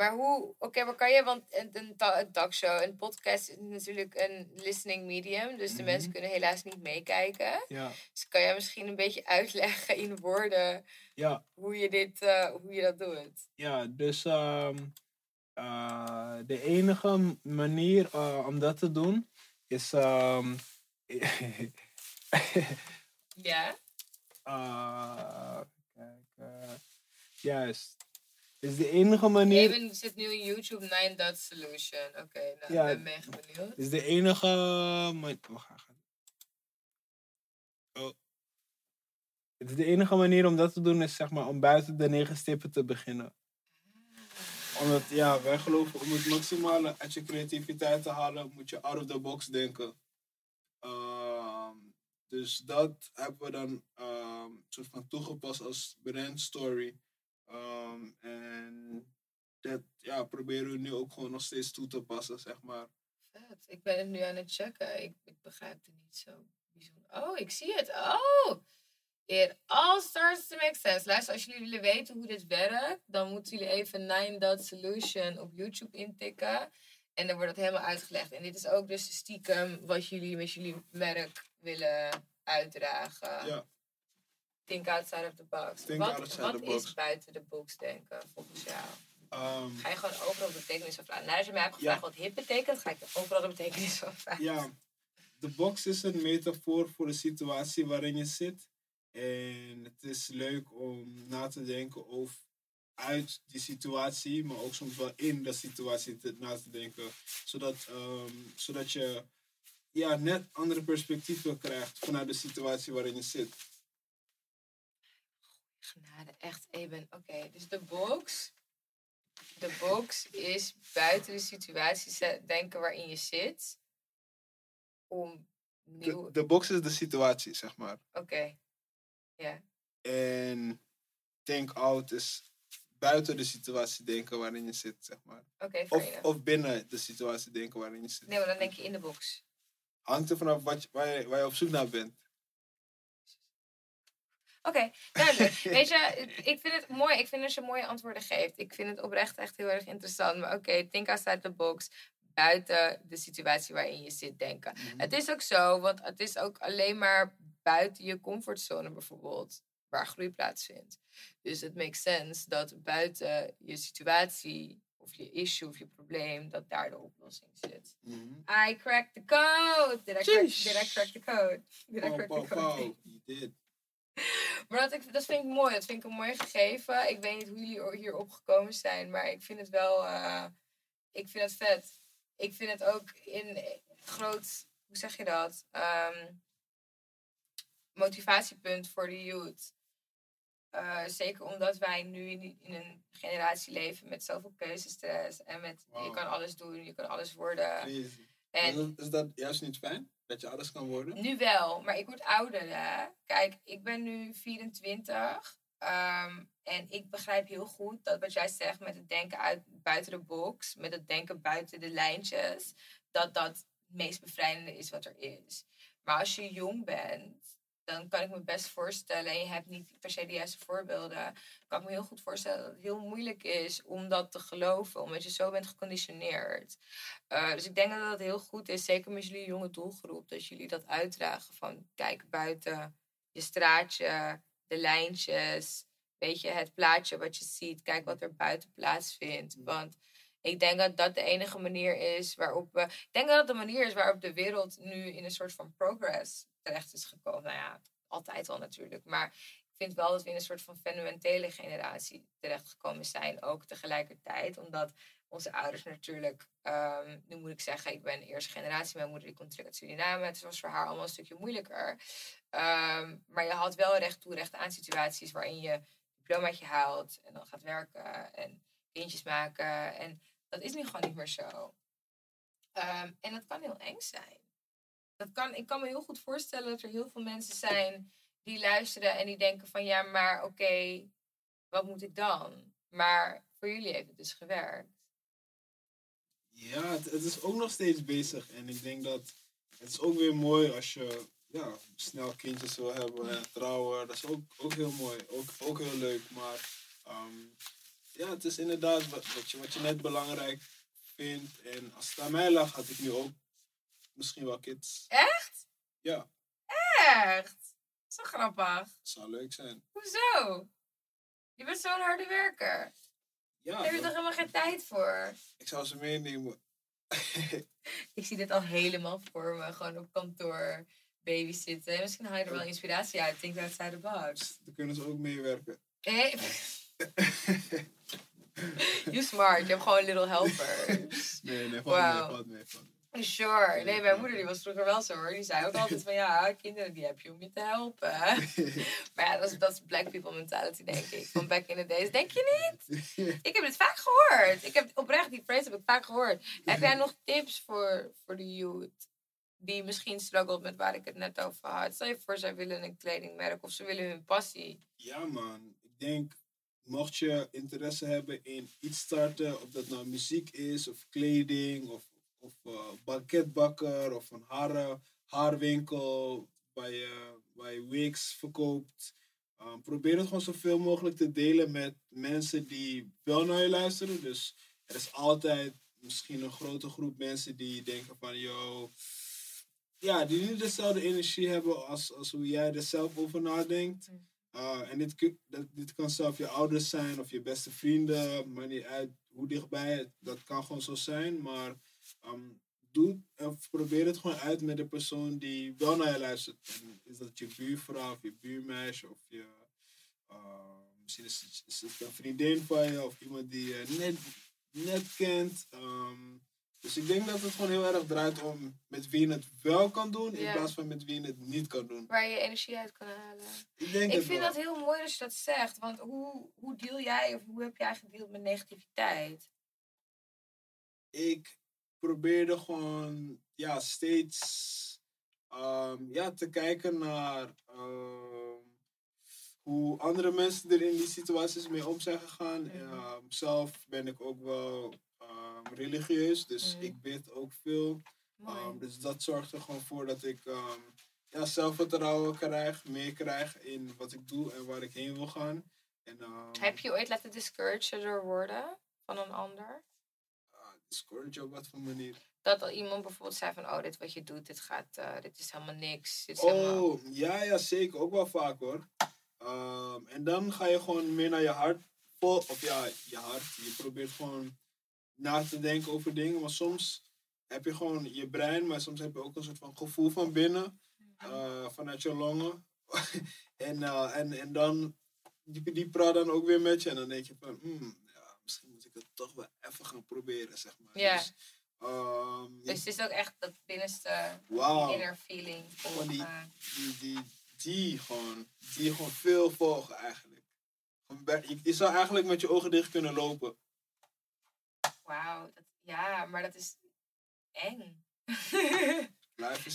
[SPEAKER 1] Maar hoe... Oké, maar kan je... Want een, een, een talkshow, een podcast is natuurlijk een listening medium. Dus de
[SPEAKER 2] Mhm.
[SPEAKER 1] mensen kunnen helaas niet meekijken.
[SPEAKER 2] Ja.
[SPEAKER 1] Dus kan jij misschien een beetje uitleggen in woorden...
[SPEAKER 2] Ja,
[SPEAKER 1] hoe je, dit, eh, hoe je dat doet?
[SPEAKER 2] ja dus ehm, eh, de enige manier eh, om dat te doen is. ehm,
[SPEAKER 1] Ja?
[SPEAKER 2] kijk, juist. Is de enige manier.
[SPEAKER 1] Even zit nu in YouTube Nine Dot Solution. Oké, nou,
[SPEAKER 2] Ja.
[SPEAKER 1] ik ben mega benieuwd.
[SPEAKER 2] is de enige. ma- Wacht, ga- ga- Oh. Het is de enige manier om dat te doen is zeg maar om buiten de negen stippen te beginnen. Omdat, ja, wij geloven om het maximale uit je creativiteit te halen, moet je out of the box denken. Ehm, dus dat hebben we dan ehm soort van toegepast als brand story. Ehm, en dat ja, proberen we nu ook gewoon nog steeds toe te passen, zeg maar.
[SPEAKER 1] Vet. Ik ben het nu aan het checken. Ik, ik begrijp het niet zo bijzonder. Oh, ik zie het. Oh! It all starts to make sense. Luister, als jullie willen weten hoe dit werkt, dan moeten jullie even Nine Dot Solution op YouTube intikken. En dan wordt het helemaal uitgelegd. En dit is ook dus stiekem wat jullie met jullie merk willen uitdragen.
[SPEAKER 2] Ja,
[SPEAKER 1] Think outside of the box.
[SPEAKER 2] Think
[SPEAKER 1] wat
[SPEAKER 2] outside
[SPEAKER 1] wat
[SPEAKER 2] the box.
[SPEAKER 1] is buiten de box denken, volgens jou?
[SPEAKER 2] ehm,
[SPEAKER 1] Ga je gewoon overal de betekenis van vragen? Nou, als je mij hebt
[SPEAKER 2] Ja.
[SPEAKER 1] gevraagd wat hip betekent, ga ik er overal de betekenis van vragen.
[SPEAKER 2] ja, de box is een metafoor voor de situatie waarin je zit. En het is leuk om na te denken over uit die situatie, maar ook soms wel in de situatie te, na te denken. Zodat, ehm, zodat je ja, net andere perspectieven krijgt vanuit de situatie waarin je zit.
[SPEAKER 1] Genade, echt even. Oké, dus de box. De box is buiten de situatie denken waarin je zit. Om nieuw.
[SPEAKER 2] De, de box is de situatie, zeg maar.
[SPEAKER 1] Oké. Ja.
[SPEAKER 2] En think out is buiten de situatie denken waarin je zit, zeg maar.
[SPEAKER 1] Oké, fair
[SPEAKER 2] Of, of binnen de situatie denken waarin je zit.
[SPEAKER 1] Nee, maar dan denk je in de box.
[SPEAKER 2] Hangt er vanaf wat je, waar, je, waar je op zoek naar bent.
[SPEAKER 1] Oké, duidelijk. Weet je, ik vind het mooi. Ik vind dat je mooie antwoorden geeft. Ik vind het oprecht echt heel erg interessant. Maar oké, think outside the box. Buiten de situatie waarin je zit denken. Het is ook zo, want het is ook alleen maar buiten je comfortzone bijvoorbeeld. Waar groei plaatsvindt. Dus het makes sense dat buiten je situatie of je issue of je probleem, dat daar de oplossing zit.
[SPEAKER 2] Mhm.
[SPEAKER 1] I cracked the code! Did I crack, did I crack the code? Did I crack the code?
[SPEAKER 2] pow. Je did.
[SPEAKER 1] Maar dat, ik, dat vind ik mooi. Dat vind ik een mooi gegeven. Ik weet niet hoe jullie hierop gekomen zijn, maar ik vind het wel. eh, ik vind het vet. Ik vind het ook in groot. Hoe zeg je dat? Ehm, motivatiepunt voor de youth. Eh, zeker omdat wij nu in, in een generatie leven met zoveel keuzestress. En met je kan alles doen, je kan alles worden. En
[SPEAKER 2] Is, dat, is dat juist niet fijn? Dat je alles kan worden?
[SPEAKER 1] nu wel, maar ik word ouder, hè. Kijk, ik ben nu 24. ehm, en ik begrijp heel goed dat wat jij zegt met het denken uit, buiten de box, met het denken buiten de lijntjes, dat dat het meest bevrijdende is wat er is. Maar als je jong bent, dan kan ik me best voorstellen, en je hebt niet per se de juiste voorbeelden, kan ik me heel goed voorstellen dat het heel moeilijk is om dat te geloven, omdat je zo bent geconditioneerd. Eh, dus ik denk dat het heel goed is, zeker met jullie jonge doelgroep, dat jullie dat uitdragen van kijk buiten je straatje, de lijntjes, weet je, het plaatje wat je ziet, kijk wat er buiten plaatsvindt. Want ik denk dat dat de enige manier is waarop we. Ik denk dat het de manier is waarop de wereld nu in een soort van progress terecht is gekomen. Nou ja, altijd al natuurlijk. Maar ik vind wel dat we in een soort van fundamentele generatie terechtgekomen zijn. Ook tegelijkertijd. Omdat onze ouders natuurlijk. ehm, nu moet ik zeggen, ik ben eerste generatie. Mijn moeder die komt terug uit Suriname. Het was voor haar allemaal een stukje moeilijker. Ehm, maar je had wel recht toe, recht aan situaties waarin je diplomaatje haalt. En dan gaat werken. En kindjes maken. En dat is nu gewoon niet meer zo. Ehm, en dat kan heel eng zijn. Dat kan, ik kan me heel goed voorstellen dat er heel veel mensen zijn die luisteren en die denken van ja, maar oké, wat moet ik dan? Maar voor jullie heeft het dus gewerkt.
[SPEAKER 2] Ja, het, is ook nog steeds bezig. En ik denk dat het is ook weer mooi als je ja, snel kindjes wil hebben en trouwen. Dat is ook, ook heel mooi. Ook, ook heel leuk. Maar ehm, ja, het is inderdaad wat, wat, je, wat je net belangrijk vindt. En als het aan mij lag, had ik nu ook misschien wel kids.
[SPEAKER 1] Echt?
[SPEAKER 2] Ja,
[SPEAKER 1] Echt? Zo grappig.
[SPEAKER 2] zou leuk zijn.
[SPEAKER 1] Hoezo? Je bent zo'n harde werker.
[SPEAKER 2] Ja,
[SPEAKER 1] Daar heb je toch helemaal geen tijd voor?
[SPEAKER 2] ik zou ze meenemen.
[SPEAKER 1] Ik zie dit al helemaal voor me. Gewoon op kantoor, babysitten. Misschien haal je er wel inspiratie uit. Think outside the box.
[SPEAKER 2] Dan kunnen ze ook meewerken.
[SPEAKER 1] Hey. You smart. Je hebt gewoon little helpers.
[SPEAKER 2] Nee, nee, valt
[SPEAKER 1] Wauw.
[SPEAKER 2] mee, valt mee, valt mee.
[SPEAKER 1] Sure. Nee, mijn moeder die was vroeger wel zo hoor. Die zei ook altijd van ja, kinderen die heb je om je te helpen. Maar ja, dat is, dat is black people mentality denk ik. Van back in the days. Denk je niet? Ik heb dit vaak gehoord. Ik heb oprecht die phrase heb ik vaak gehoord. Heb jij nog tips voor, voor de youth? Die misschien struggelt met waar ik het net over had. Stel je voor, zij willen een kledingmerk of ze willen hun passie.
[SPEAKER 2] Ja, man. Ik denk, mocht je interesse hebben in iets starten, of dat nou muziek is, of kleding, of, of eh, banketbakker, of een haar, haarwinkel waar je, waar je wigs verkoopt. eh, probeer het gewoon zoveel mogelijk te delen met mensen die wel naar je luisteren. Dus er is altijd misschien een grote groep mensen die denken van, yo, ja, die niet dezelfde energie hebben als, als hoe jij er zelf over nadenkt. Uh, en dit, dat, dit kan zelf je ouders zijn of je beste vrienden, maar niet uit hoe dichtbij. Het, dat kan gewoon zo zijn. Maar ehm, doe, of probeer het gewoon uit met de persoon die wel naar je luistert. En is dat je buurvrouw of je buurmeisje of je. uh, misschien is het, is het een vriendin van je of iemand die je net, net kent. Ehm, dus ik denk dat het gewoon heel erg draait om met wie je het wel kan doen, in
[SPEAKER 1] Ja.
[SPEAKER 2] plaats van met wie je het niet kan doen.
[SPEAKER 1] Waar je energie uit kan halen.
[SPEAKER 2] Ik, denk
[SPEAKER 1] Ik
[SPEAKER 2] het
[SPEAKER 1] vind
[SPEAKER 2] wel.
[SPEAKER 1] dat heel mooi dat je dat zegt. Want hoe, hoe deal jij of hoe heb jij gedeeld met negativiteit?
[SPEAKER 2] ik probeerde gewoon ja, steeds ehm, ja, te kijken naar ehm, hoe andere mensen er in die situaties mee om zijn gegaan. Ehm, zelf ben ik ook wel religieus, dus
[SPEAKER 1] Mhm.
[SPEAKER 2] ik bid ook veel. Dus dat zorgt er gewoon voor dat ik ja, zelfvertrouwen krijg, meer krijg in wat ik doe en waar ik heen wil gaan. En,
[SPEAKER 1] Heb je ooit laten discouragen door woorden van een ander?
[SPEAKER 2] Ah, discourage op wat voor manier?
[SPEAKER 1] Dat al iemand bijvoorbeeld zei van, oh, dit wat je doet, dit, gaat, eh, dit is helemaal niks. Dit is helemaal...
[SPEAKER 2] Oh, ja, ja, zeker. Ook wel vaak hoor. Ehm, en dan ga je gewoon meer naar je hart. Of ja, je hart. Je probeert gewoon na te denken over dingen. Maar soms heb je gewoon je brein, maar soms heb je ook een soort van gevoel van binnen. eh, vanuit je longen. en, eh, en, en dan, die, die praat dan ook weer met je. En dan denk je van, hmm, ja, misschien ik het toch wel even gaan proberen, zeg maar.
[SPEAKER 1] Ja.
[SPEAKER 2] Dus, ehm,
[SPEAKER 1] Dus het is ook echt dat binnenste inner feeling.
[SPEAKER 2] Gewoon die- die, die, die gewoon, die gewoon veel volgen eigenlijk. Je, je zou eigenlijk met je ogen dicht kunnen lopen.
[SPEAKER 1] Wauw, ja, maar dat is eng.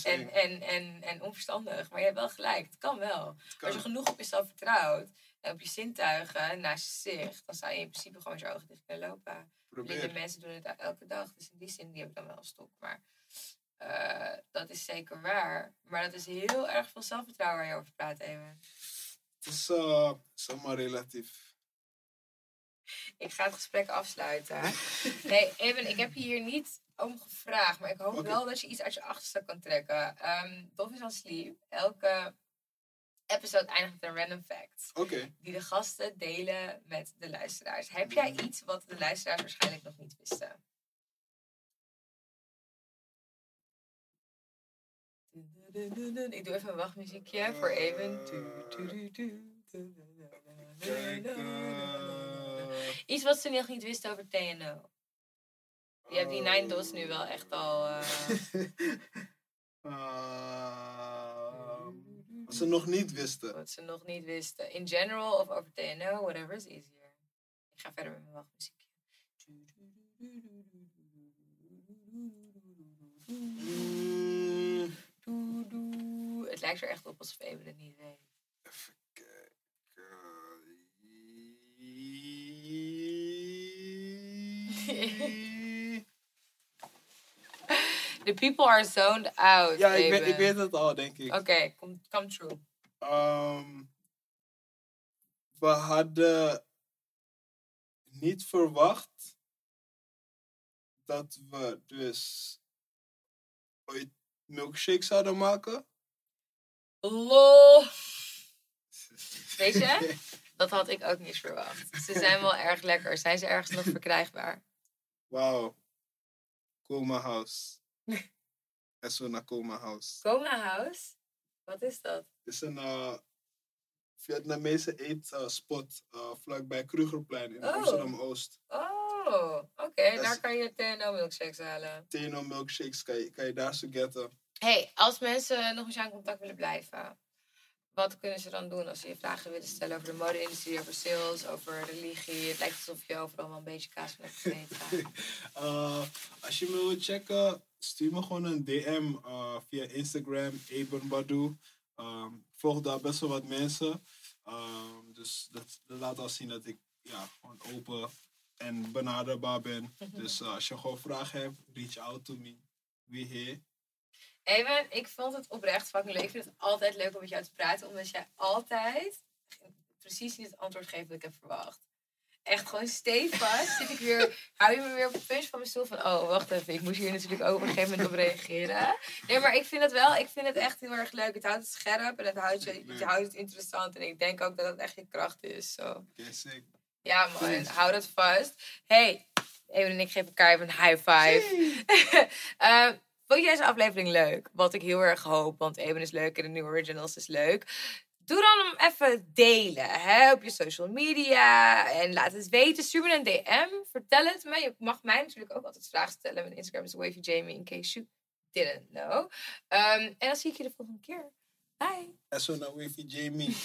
[SPEAKER 1] En, en, en, en onverstandig. Maar je hebt wel gelijk, het kan wel.
[SPEAKER 2] Het kan.
[SPEAKER 1] Als je genoeg op jezelf vertrouwt op je zintuigen naast je zicht, dan zou je in principe gewoon met je ogen dicht kunnen lopen. Blinde
[SPEAKER 2] Probeer.
[SPEAKER 1] mensen doen het elke dag, dus in die zin die heb ik dan wel een stok. Maar Eh, dat is zeker waar. Maar dat is heel erg veel zelfvertrouwen waar je over praat, even.
[SPEAKER 2] Het is, eh, allemaal relatief.
[SPEAKER 1] Ik ga het gesprek afsluiten. Nee, even, ik heb je hier niet om gevraagd, maar ik hoop wel dat je iets uit je achterstak kan trekken. Dof is on Sleep. Elke episode eindigt met een random fact.
[SPEAKER 2] Oké.
[SPEAKER 1] Die de gasten delen met de luisteraars. Heb jij iets wat de luisteraars waarschijnlijk nog niet wisten? Ik doe even een wachtmuziekje voor even. Iets wat ze nog niet wisten over TNO. Je hebt die Nine Dos nu wel echt al.
[SPEAKER 2] Ehm, wat ze nog niet wisten.
[SPEAKER 1] wat ze nog niet wisten. In general of over TNO, whatever is easier. Ik ga verder met mijn wachtmuziekje.
[SPEAKER 2] Mm,
[SPEAKER 1] Het lijkt er echt op alsof Even het niet weet.
[SPEAKER 2] even kijken.
[SPEAKER 1] The people are zoned out.
[SPEAKER 2] ja, ik ik weet het al, denk ik.
[SPEAKER 1] Oké, come, come true.
[SPEAKER 2] Ehm, we hadden niet verwacht dat we dus ooit milkshake zouden maken.
[SPEAKER 1] Lol. Weet je? Dat had ik ook niet verwacht. Ze zijn wel erg lekker. Zijn ze ergens nog verkrijgbaar?
[SPEAKER 2] Wauw. Coma House. En zo naar Coma House.
[SPEAKER 1] Coma House? Wat is dat?
[SPEAKER 2] Het is een eh, Vietnamese eetspot uh, vlakbij Krugerplein in
[SPEAKER 1] Oh.
[SPEAKER 2] Amsterdam-Oost.
[SPEAKER 1] Oh, oké.
[SPEAKER 2] Dat
[SPEAKER 1] Daar kan je TNO milkshakes halen.
[SPEAKER 2] TNO milkshakes kan je, kan je daar zo getten.
[SPEAKER 1] hey, als mensen nog jou in contact willen blijven, wat kunnen ze dan doen als ze je vragen willen stellen over de mode-industrie, over sales, over religie? Het lijkt alsof je overal wel een beetje kaas van hebt gegeten.
[SPEAKER 2] Als je me wilt checken, stuur me gewoon een DM eh, via Instagram, Eben Badu. Ehm, volg daar best wel wat mensen. Ehm, dus dat, dat laat al zien dat ik ja, gewoon open en benaderbaar ben. Dus eh, als je gewoon vragen hebt, reach out to me. Wie here.
[SPEAKER 1] Even, ik vond het oprecht fucking leuk. Ik vind het altijd leuk om met jou te praten, omdat jij altijd precies niet het antwoord geeft wat ik heb verwacht. Echt gewoon stevast zit ik weer, hou je me weer op het puntje van mijn stoel van, oh wacht even, ik moest hier natuurlijk ook op een gegeven moment op reageren. Nee, maar ik vind het wel, ik vind het echt heel erg leuk. Het houdt het scherp en het houdt, je, het houdt het interessant. En ik denk ook dat het echt je kracht is.
[SPEAKER 2] Sick.
[SPEAKER 1] Ja man, hou dat vast. Hey, Even en ik geven elkaar even een high five. Eh, vond je deze aflevering leuk? Wat ik heel erg hoop, want Even is leuk en de nieuwe originals is leuk. Doe dan hem even delen hè, op je social media. En laat het weten. Stuur me een DM. Vertel het me. Je mag mij natuurlijk ook altijd vragen stellen. Mijn Instagram is WavyJamie, in case you didn't know. Ehm, en dan zie ik je de volgende keer. Bye.
[SPEAKER 2] Zo naar Wavy Jamie.